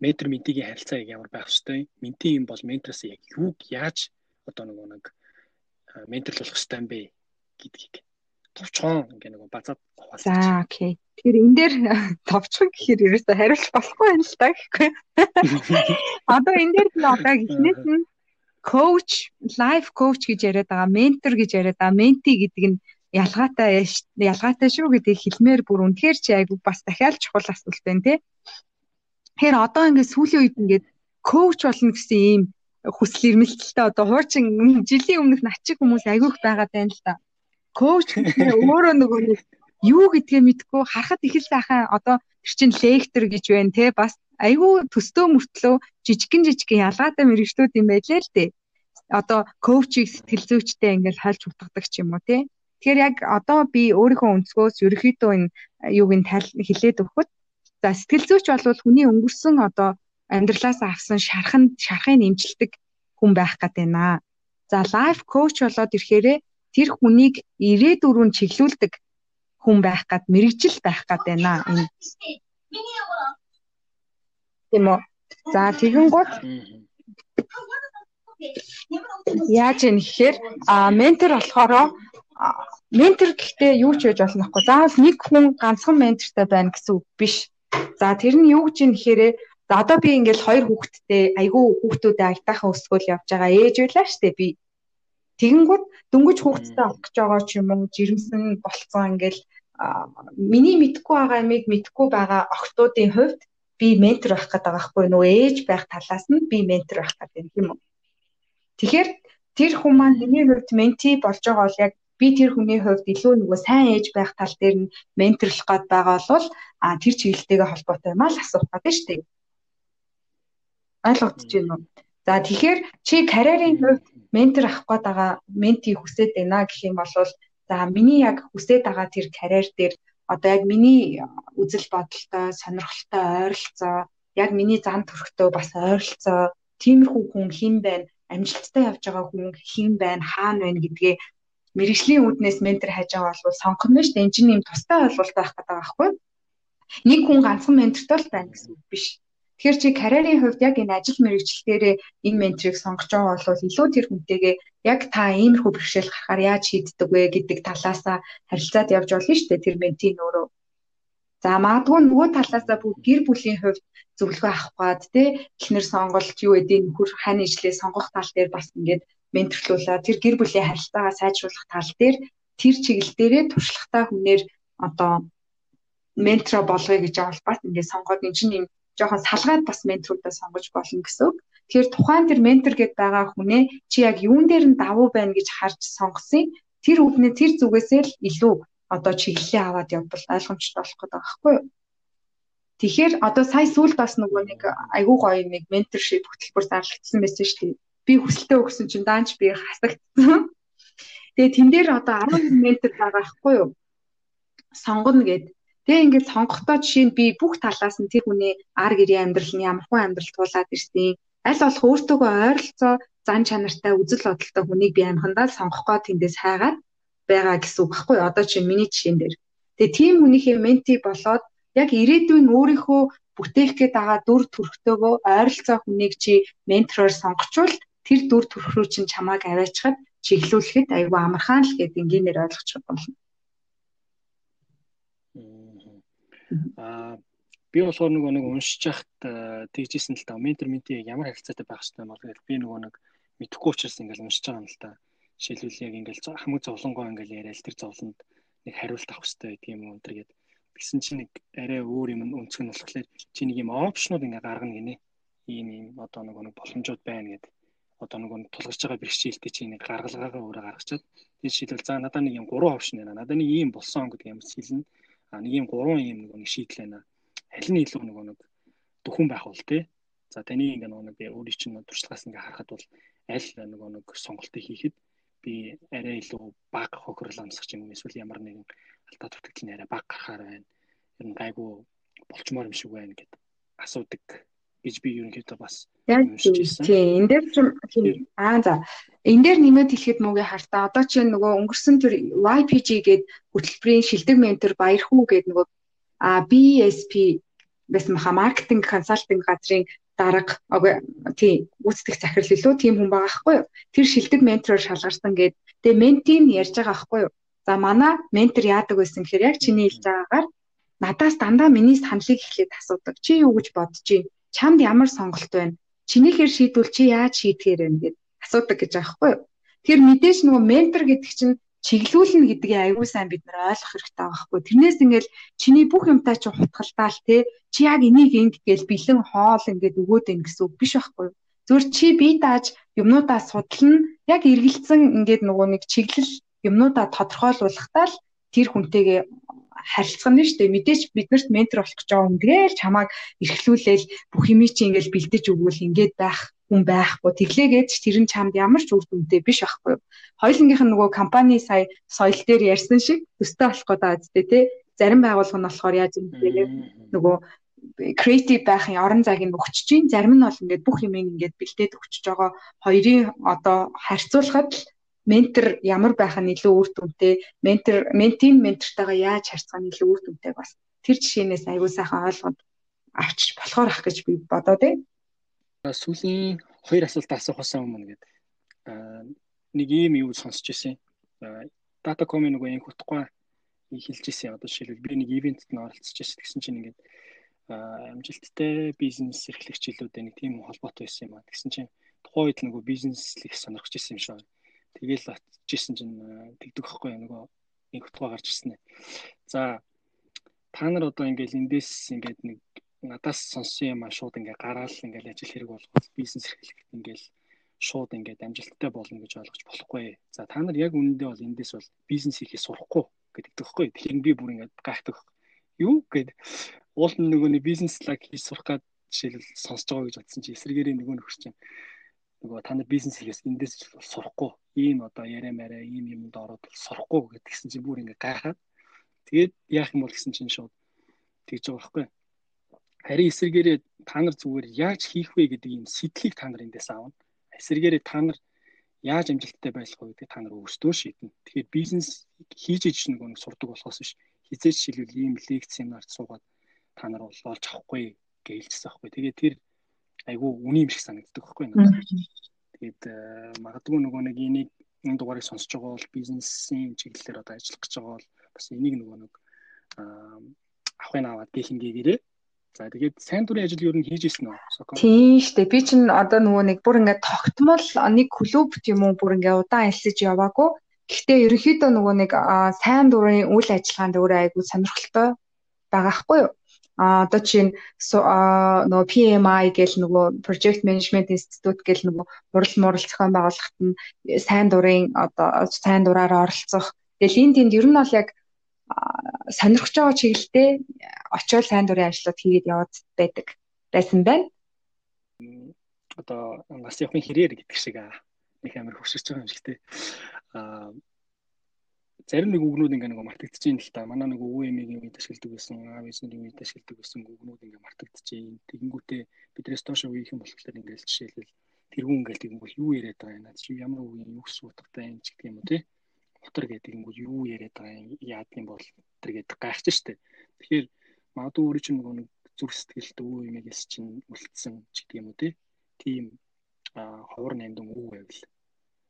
метр ментигийн харилцаа яг ямар байх ёстой. Менти юм бол ментороос яг юуг яаж одоо нөгөө нэг менторлуулах ёстой юм бэ гэдгийг товчхон ингээ нэг базаад хуваалцаж. За окей. Тэгэхээр энэ дээр товчхон гэхээр ерөөсө хариулж болохгүй юм л та гэхгүй. Одоо энэ дээр би одоо эхнээс нь коуч, лайф коуч гэж яриад байгаа, ментор гэж яриад байгаа, менти гэдэг нь ялгаатай ялгаатай шүү гэдгийг хэлмээр бүр үнэхээр чи айгу бас дахиад чухал асуулт байна те. Тэгэхээр одоо ингээд сүүлийн үед ингээд коуч болно гэсэн ийм хүсэл эрмэлтэлтэй одоо хуучин жилийн өмнөх начиг хүмүүс айгүйх байгаад байна л та коуч гэхээр өөрөө нөгөө нэг юу гэдгээ мэдгүй харахад их л сайхан одоо тэр чин лектор гэж байна те бас айгүй төстөө мөртлөө жижигэн жижигэн ялгаатай мэрэгчлүүд юм байлээ л дээ. Одоо коучийг сэтгэл зүйчтэй ингээл хальж утгадаг ч юм уу те. Тэгэхээр яг одоо би өөрийнхөө өнцгөөс ерөөхдөө энэ юуг нь хэлээд өгөхөд за сэтгэл зүйч бол хүний өнгөрсөн одоо амьдралаас авсан шархан шархыг нэмжлдэг хүн байх гэдэг байна. За лайф коуч болоод ирэхээрээ тэр хүнийг ирээдүрүүн чиглүүлдэг хүн байх гад мэрэгжил байх гад байна. Тийм үү? За тэгэн гол яаж юм гэхээр а ментор болохоор ментор гэхдээ юу ч байж болно хгүй. Заавал нэг хүн ганцхан ментортай байна гэсэн үг биш. За тэр нь юу гэж юм гэхээр за одоо би ингээл хоёр хүүхэдтэй айгүй хүүхдүүдэд айтаахан өсгөөл явж байгаа ээж байлаа штэ би. Тэгэнгүүт дөнгөж хүүхэдтэй авах гэж байгаа ч юм уу жирэмсэн болцсон ингээл миний мэдгүй байгаа ямиг мэдгүй байгаа охтуудын хувьд би ментор байх гэдэг байгаа хгүй нөө ээж байх талаас нь би ментор байх гэдэг юм уу. Тэгэхээр тэр хүн маань миний хувьд менти болж байгаа бол яг би тэр хүний хувьд илүү нөгөө сайн ээж байх тал дээр нь менторлох гээд байгаа бол а тэр чиглэлтэйгээ холбоотой юм аа л асуух гэдэг шүү дээ. Ойлгогдож байна уу? За тэгэхээр чи карьерийн хувьд ментор авах гээд байгаа менти хүсэж байна гэх юм бол за миний яг хүсэж байгаа тэр карьер дээр одоо яг миний үзэл бодолтой, сонирхолтой ойролцоо, яг миний зан төрхтөө бас ойролцоо, тиймэрхүү хүн хэн байна, амжилттай явж байгаа хүн хэн байна, хаана байна гэдгээ мэрэгжлийн үүднээс ментор хайж байгаа бол сонгох нь шүү дээ. Энд чинь юм тустай ойлголт байх гэдэг байхгүй. Нэг хүн ганцхан ментортой л байна гэсэн үг биш. Тэгэхээр чи карьерийн хувьд яг энэ ажил мэрэгчлэлээрээ энэ менторыг сонгож байгаа бол илүү тэр хүнтэйгээ яг та иймэрхүү бэрхшээл гарахаар яаж шийддэг вэ гэдэг талаасаа харилцаад явж болно шүү дээ тэр ментийн өөрөө. За магадгүй нөгөө талаасаа бүх гэр бүлийн хувьд зөвлөгөө авах гад тий эхнэр сонголт юу гэдэг нөхөр хань ижлээ сонгох тал дээр бас ингээд менторлуулаад тэр гэр бүлийн харилцаагаа сайжруулах тал дээр тэр чиглэл дээрээ туршлагатай хүнээр одоо ментор болгоё гэж байгаа бас ингээд сонгоод эн чинь юм жоохон салгаад бас менторудаа сонгож болно гэсэн үг. Тэгэхээр тухайн тэр ментор гэд байгаа хүнээ чи яг юун дээр нь давуу байна гэж харж сонгосон. Тэр үгнээ тэр зүгээсээ л илүү одоо чиглэлээ аваад явбал ойлгомжтой болох гэдэг байхгүй юу? Тэгэхээр одоо сая сүүлд бас нөгөө нэг айгүй гоё нэг менторшип хөтөлбөр зарлагдсан байсан шүү дээ би хүсэлтээ өгсөн чинь даанч би хасагдсан. Тэгээ тэн дээр одоо 11 ментор байгаа байхгүй юу? Сонгоно гэд. Тэгээ ингээд сонгохдоо жишээ нь би бүх талаас нь тэр хүний ар гэрийн амьдрал нь ямар хүн амьдрал туулаад ирсэн. Аль болох өөртөөгөө ойролцоо зан чанартай үзэл бодолтой хүнийг би амхандаа сонгох гоо тэндээс хайгаад байгаа гэсэн үг байхгүй юу? Одоо чинь миний жишээн дээр. Тэгээ тийм хүнийхээ менти болоод яг ирээдүйн өөрийнхөө бүтээх гээд байгаа дүр төрхтөөгөө ойролцоо хүнийг чи ментороор сонгочвол тэр дүр төрх рүү чинь чамааг аваачхад чиглүүлэхэд айгүй амархан л гэдэг энгийнээр ойлгочих болно. Аа би болохоор нөгөө нэг уншиж яхад тэгжсэн л та ментор менти ямар харилцаатай байх хэрэгтэй юм бол би нөгөө нэг мэдэхгүй учраас ингээл уншиж байгаа юм л та. Жишээлбэл яг ингээл хамгийн зовлонгоо ингээл яриад тэр зовлонд нэг хариулт авах хэрэгтэй гэдэг юм өнтер гээд тэгсэн чинь нэг арай өөр юм өнцг нь болохоор чи нэг юм опшнууд ингээ гаргана гинэ. Ийм ийм одоо нөгөө нэг боломжууд байна гэдэг одоо нэг тулгарч байгаа бэрхшээлтэй чинь нэг гаргалгаагаа өөрөө гаргачаад тийм шийдвэл за надад нэг юм гурван опшн байна. Надад нэг ийм болсон гэдэг юм хэлнэ. А нэг ийм гурван ийм нэг шийдэл байна. Аль нь илүү нөгөө нэг дөхөн байх бол тий. За таны ингээ нөгөө нэг өөрийн чинь туршлагаас ингээ харахад бол аль нөгөө нэг сонголтыг хийхэд би арай илүү баг хохирол амсах юм эсвэл ямар нэгэн алдаа дутагдал нь арай баг гарахаар байна. Ер нь гайгүй болчмоор юм шиг байна гэд асуудаг гэж би ерөнхийдөө бас уншижсэн. Тийм, энэ дээр чинь аа за энэ дээр нэмээд хэлэхэд мөгээ хартаа одоо чинь нөгөө өнгөрсөн тэр YPG гээд хөтөлбөрийн шилдэг ментор баяр хүү гээд нөгөө а BSP гэсэн маха маркетинг консалтинг газрын дарга тий гүйцэтгэх захирал илүү тийм хүн байгаа хгүй юу. Тэр шилдэг ментороор шалгарсан гээд тэгээ ментийн ярьж байгаа хгүй юу. За манай ментор яадаг байсан гэхээр яг чиний хэлж байгаагаар надаас дандаа миний саналыг эхлээд асуудаг. Чи юу гэж бодож байна? Чамд ямар сонголт байна? Чинийхээр шийдвэл чи яаж шийдэхээр вэ гэд асуудаг гэж аахгүй юу? Тэр мэдээж нөгөө ментор гэдэг чинь чиглүүлнэ гэдгийг аягүй сайн бид нар ойлгох хэрэгтэй байгаа хгүй. Тэрнээс ингээл чиний бүх юмтай чи хутгалдаал те чи яг энийг ингэ гээл бэлэн хоол ингээд өгөөд ин гэсэн үг биш байхгүй? Зүгээр чи бие дааж юмнуудаа судлана яг эргэлцэн ингээд нөгөө нэг чиглэл юмнуудаа тодорхойлуулахдаа л тэр хүнтэйгээ харилцах нь шүү дээ. Мэдээж биднэрт ментор болох гэж байгаа хүн тэгэл чамааг эрхлүүлээл бүх юм чи ингээл бэлдэж өгвөл ингээд байх хүн байхгүй. Тэглээгээд тэр нь чамд ямар ч үр дүнтэй биш байхгүй нь нөгөө компани сая соёл дээр ярьсан шиг төстэй болох гэдэг үстэй тий. Зарим байгууллага нь болохоор яаж юм бэ нөгөө креатив байхын орон зайг нь өгч чинь зарим нь бол ингээд бүх юм ингээд бэлдээд өгч байгаа хоёрын одоо харьцуулахад л ментор ямар байх нь илүү үр дүнтэй, ментор ментийн ментортойгоо яаж харьцах нь илүү үр дүнтэй бас тэр жишээнээс аягүй сайхан ойлгоод авчиж болохоор ах гэж би бодоод байна. Сүүлийн хоёр асуулт асуух байсан юм нэгэд нэг ийм юу сонсч ирсэн. Data.com нөгөө энэ хутгаа хэлж ирсэн. Одоо жишээлбэл би нэг ивентэд нь оролцож ирсэн гэсэн чинь ингээд амжилттай бизнес эрхлэгчилүүдэд нэг тийм холбоотой байсан юм аа. Тэгсэн чинь тухайн үед нөгөө бизнеслийг сонирхож ирсэн юм шиг. Тэгэл очижсэн чинь тэгдэг байхгүй нөгөө нэг хутгаа гарч ирсэн ээ. За та нар одоо ингээд эндээс ингээд нэг надаас сонссон юм а шууд ингээд гараал ингээд ажил хэрэг болгоод бизнес эрхлэхэд ингээд шууд ингээд амжилттай болно гэж ойлгож болохгүй. За та нар яг үнэндээ бол эндээс бол бизнес хийхээ сурахгүй гэдэг тэгэхгүй. Тэгэхээр би бүр ингээд гайхдаг. Юу гэд уул нь нөгөө нэг бизнес лаг хийж сурах гад жишээлбэл сонсож байгаа гэж бодсон чи эсрэгээрээ нөгөө нөхөр чинь нөгөө та нар бизнес хийхээс эндээс сурахгүй. Ийм одоо яриа мараа ийм юмд ороод сурахгүй гэдгсэн чинь бүр ингээ гайхаад. Тэгээд яах юм бол гэсэн чинь шууд тэгж байгаа байхгүй. Харин эсрэгээрээ та нар зүгээр яаж хийх вэ гэдэг ийм сэтгэлийг та нар эндээс аавна эсрэгээрээ та нар яаж амжилттай байх вэ гэдэг та нар өөрсдөө шийднэ. Тэгэхээр бизнес хийж иж нөгөө сурдаг болохоос биш. Хизээч шилвэл ийм лекц семинарт суугаад та нар бол олж авахгүй гэж хэлчихсэн байхгүй. Тэгээд тэр айгүй үний юм шиг санагддаг байхгүй надад. Тэгээд э, магадгүй нөгөө нэг энийг энэ дугаарыг сонсож байгаа бол бизнесийн чиглэлээр одоо ажиллах гэж байгаа бол бас энийг нөгөө нэг авахын аваад гээхингээрээ За тэгээд сайн дурын ажил юу н хийж ирсэн үү? Тийм шүү дээ. Би чинь одоо нөгөө нэг бүр ингээд тогтмол нэг клуб юм уу бүр ингээд удаан альсаж яваагүй. Гэхдээ ерөнхийдөө нөгөө нэг сайн дурын үйл ажиллагаанд өөрөө айгүй сонирхолтой байгаа хгүй юу? А одоо чинь нөгөө PMI гэл нөгөө Project Management Institute гэл нөгөө урал мурал зохион байгуулахад нь сайн дурын одоо сайн дураараа оролцох. Тэгэл энэ тэнд ер нь бол яг сонирхож байгаа чиглэлтэй очиод сайн дурын ажлууд хийгээд яваад байдаг байсан байна. Одоо нас явахын хэрээр гэдэг шиг нэг амар хөшөрч байгаа юм шиг те. Аа зарим нэг үгнүүд ингээ нэг мартагдчихээн л та. Манай нэг өвөө эмигийн үед ашигладаг байсан, аав ээжийн үед ашигладаг байсан үгнүүд ингээ мартагдчихээн. Тэгэнгүүтээ бидрээс доош үеийнхэн болохоор ингээл жишээлбэл тэргүүн ингээл тэгэнгүүт юу яриад байгаа юм. Наад чи ямар үгийн юу гэсэн утгатай юм ч гэдэг юм уу тий. Мотор гэдэг тэгэнгүүт юу яриад байгаа юм. Яад юм бол тэр гэдэг гайхаж штэ. Тэгэхээр магадгүй өөрөө чинь нөгөө нэг зүрх сэтгэлд өвөө эмигээс чинь үлдсэн ч гэдэг юм уу тий. Тийм ховор нандин үг байвал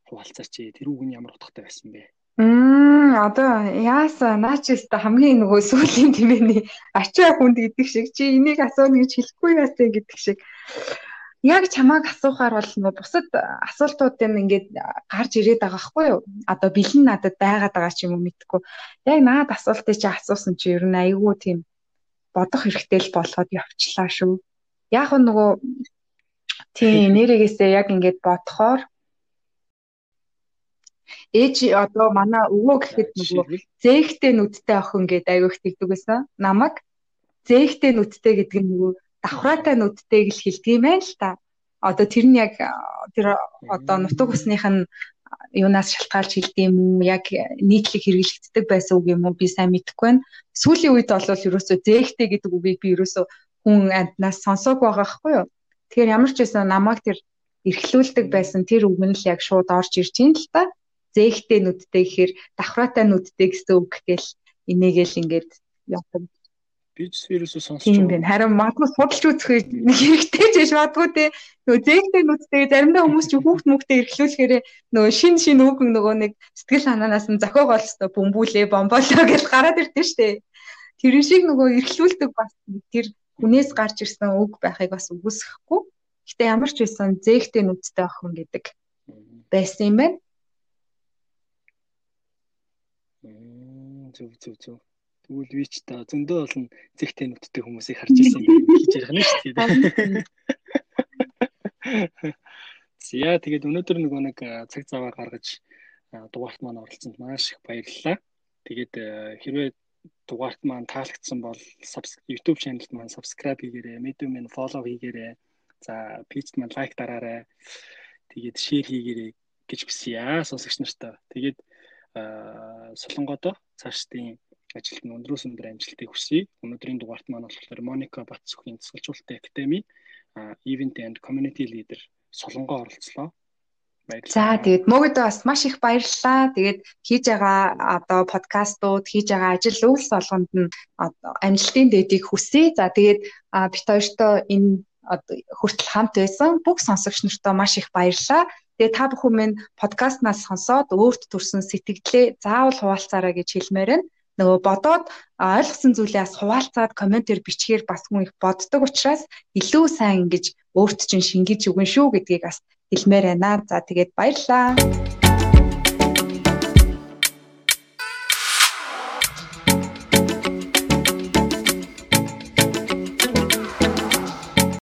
хуваалцаач тэр үг нь ямар утгатай байсан бэ? Мм одоо яасан наач өстө хамгийн нөгөө сүүлийн тэмээний ачаа хүнд гэдэг шиг чи энийг асууна гэж хэлэхгүй яасан гэдэг шиг. Яг чамааг асуухаар бол нөгөө бусад асуултууд юм ингээд гарч ирээд байгаа хгүй юу? Одоо бэлэн надад байгаад байгаа ч юм уу мэдхгүй яг наад асуултыг чи асуусан чи ер нь айгүй тийм бодох хэрэгтэй л болоод явчлаа шүү. Яг нөгөө тийм нэрээгээсээ яг ингээд бодохоор ээж одоо манай өвөө гэхэд нөгөө зээхтэй нүдтэй охин гэдэг аягүй их тэгдэг байсан. Намаг зээхтэй нүдтэй гэдэг нь нөгөө давхраатай нүдтэйг л хэлдэг юм байна л та. Одоо тэр нь яг тэр одоо нутаг усных нь юунаас шалтгаалж хэлдэг юм уу? Яг нийтлэг хэрэглэгддэг байсан үг юм уу? Би сайн мэдэхгүй байна. Сүүлийн үед бол ерөөсөө зээхтэй гэдэг үгийг би ерөөсөө хүн амтнаас сонсоог байгаа хгүй юу? Тэгэхээр ямар ч байсан намайг тэр эрхлүүлдэг байсан тэр үг нь л яг шууд орж ирж ийн л та зээхтэй нүдтэй гэхээр давхраатай нүдтэй гэсэн үг гэл энийгэл ингээд явдаг. Би ч ерөөсөө сонсож байгаа. Тийм байна. Харин магадгүй судалж үзэх хэрэгтэй ч биш магадгүй те. Нөгөө зээхтэй нүдтэй заримдаа хүмүүс ч хүүхд мөхтэй эрхлүүлэхээр нөгөө шин шин үг нөгөө нэг сэтгэл санаанаас нь зохиогоо л бөмбүүлээ бомболоо гэж гараад ирдэ штэ. Тэр шиг нөгөө эрхлүүлдэг бас тэр хүнээс гарч ирсэн үг байхыг бас үгүйсэхгүй. Гэтэ ямар ч байсан зээхтэй нүдтэй охин гэдэг байсан юм байна. Зөв зөв зөв. Тэгвэл би ч та зөндөө олон зэгтэй нүдтэй хүмүүсийг харж ирсэн гэж ярих нь шүү дээ. Зя тэгээд өнөөдөр нөгөө нэг цаг цаваа гаргаж дугаарт маань оролцсонд маш их баярлалаа. Тэгээд хэрвээ дугаарт маань таалагдсан бол YouTube channel-д маань subscribe хийгээрэй, Medium маань follow хийгээрэй. За, page-д маань лайк дараарай. Тэгээд share хийгээрэй гэж бисья сонсогч нартай. Тэгээд Солонгодоо цаашдын ажилд нь өндрөөс өндөр амжилтыг хүсье. Өнөөдрийн дугаарт маань болохоор Моника Батцөхийн тасгалжуулалтын академи Event and Community Leader Солонгоо оролцлоо. За тэгээд мөгөдөө бас маш их баярлалаа. Тэгээд хийж байгаа одоо подкастууд, хийж байгаа ажил үйлс болгонд нь амжилтын дэдийг хүсье. За тэгээд бит хоёртоо энэ хүртэл хамт байсан бүх сонсогч нартаа маш их баярлалаа. Тэгээ та бүхэн минь подкастнаас сонсоод өөрт төрсэн сэтгэлдээ заавал хуваалцаарай гэж хэлмээр байна. Нөгөө бодоод ойлгосон зүйлээ бас хуваалцаад комментээр бичгээр бас хүн их боддог учраас илүү сайн ингэж өөрт чинь шингээж өгөн шүү гэдгийг бас хэлмээр байна. За тэгээд баярлалаа.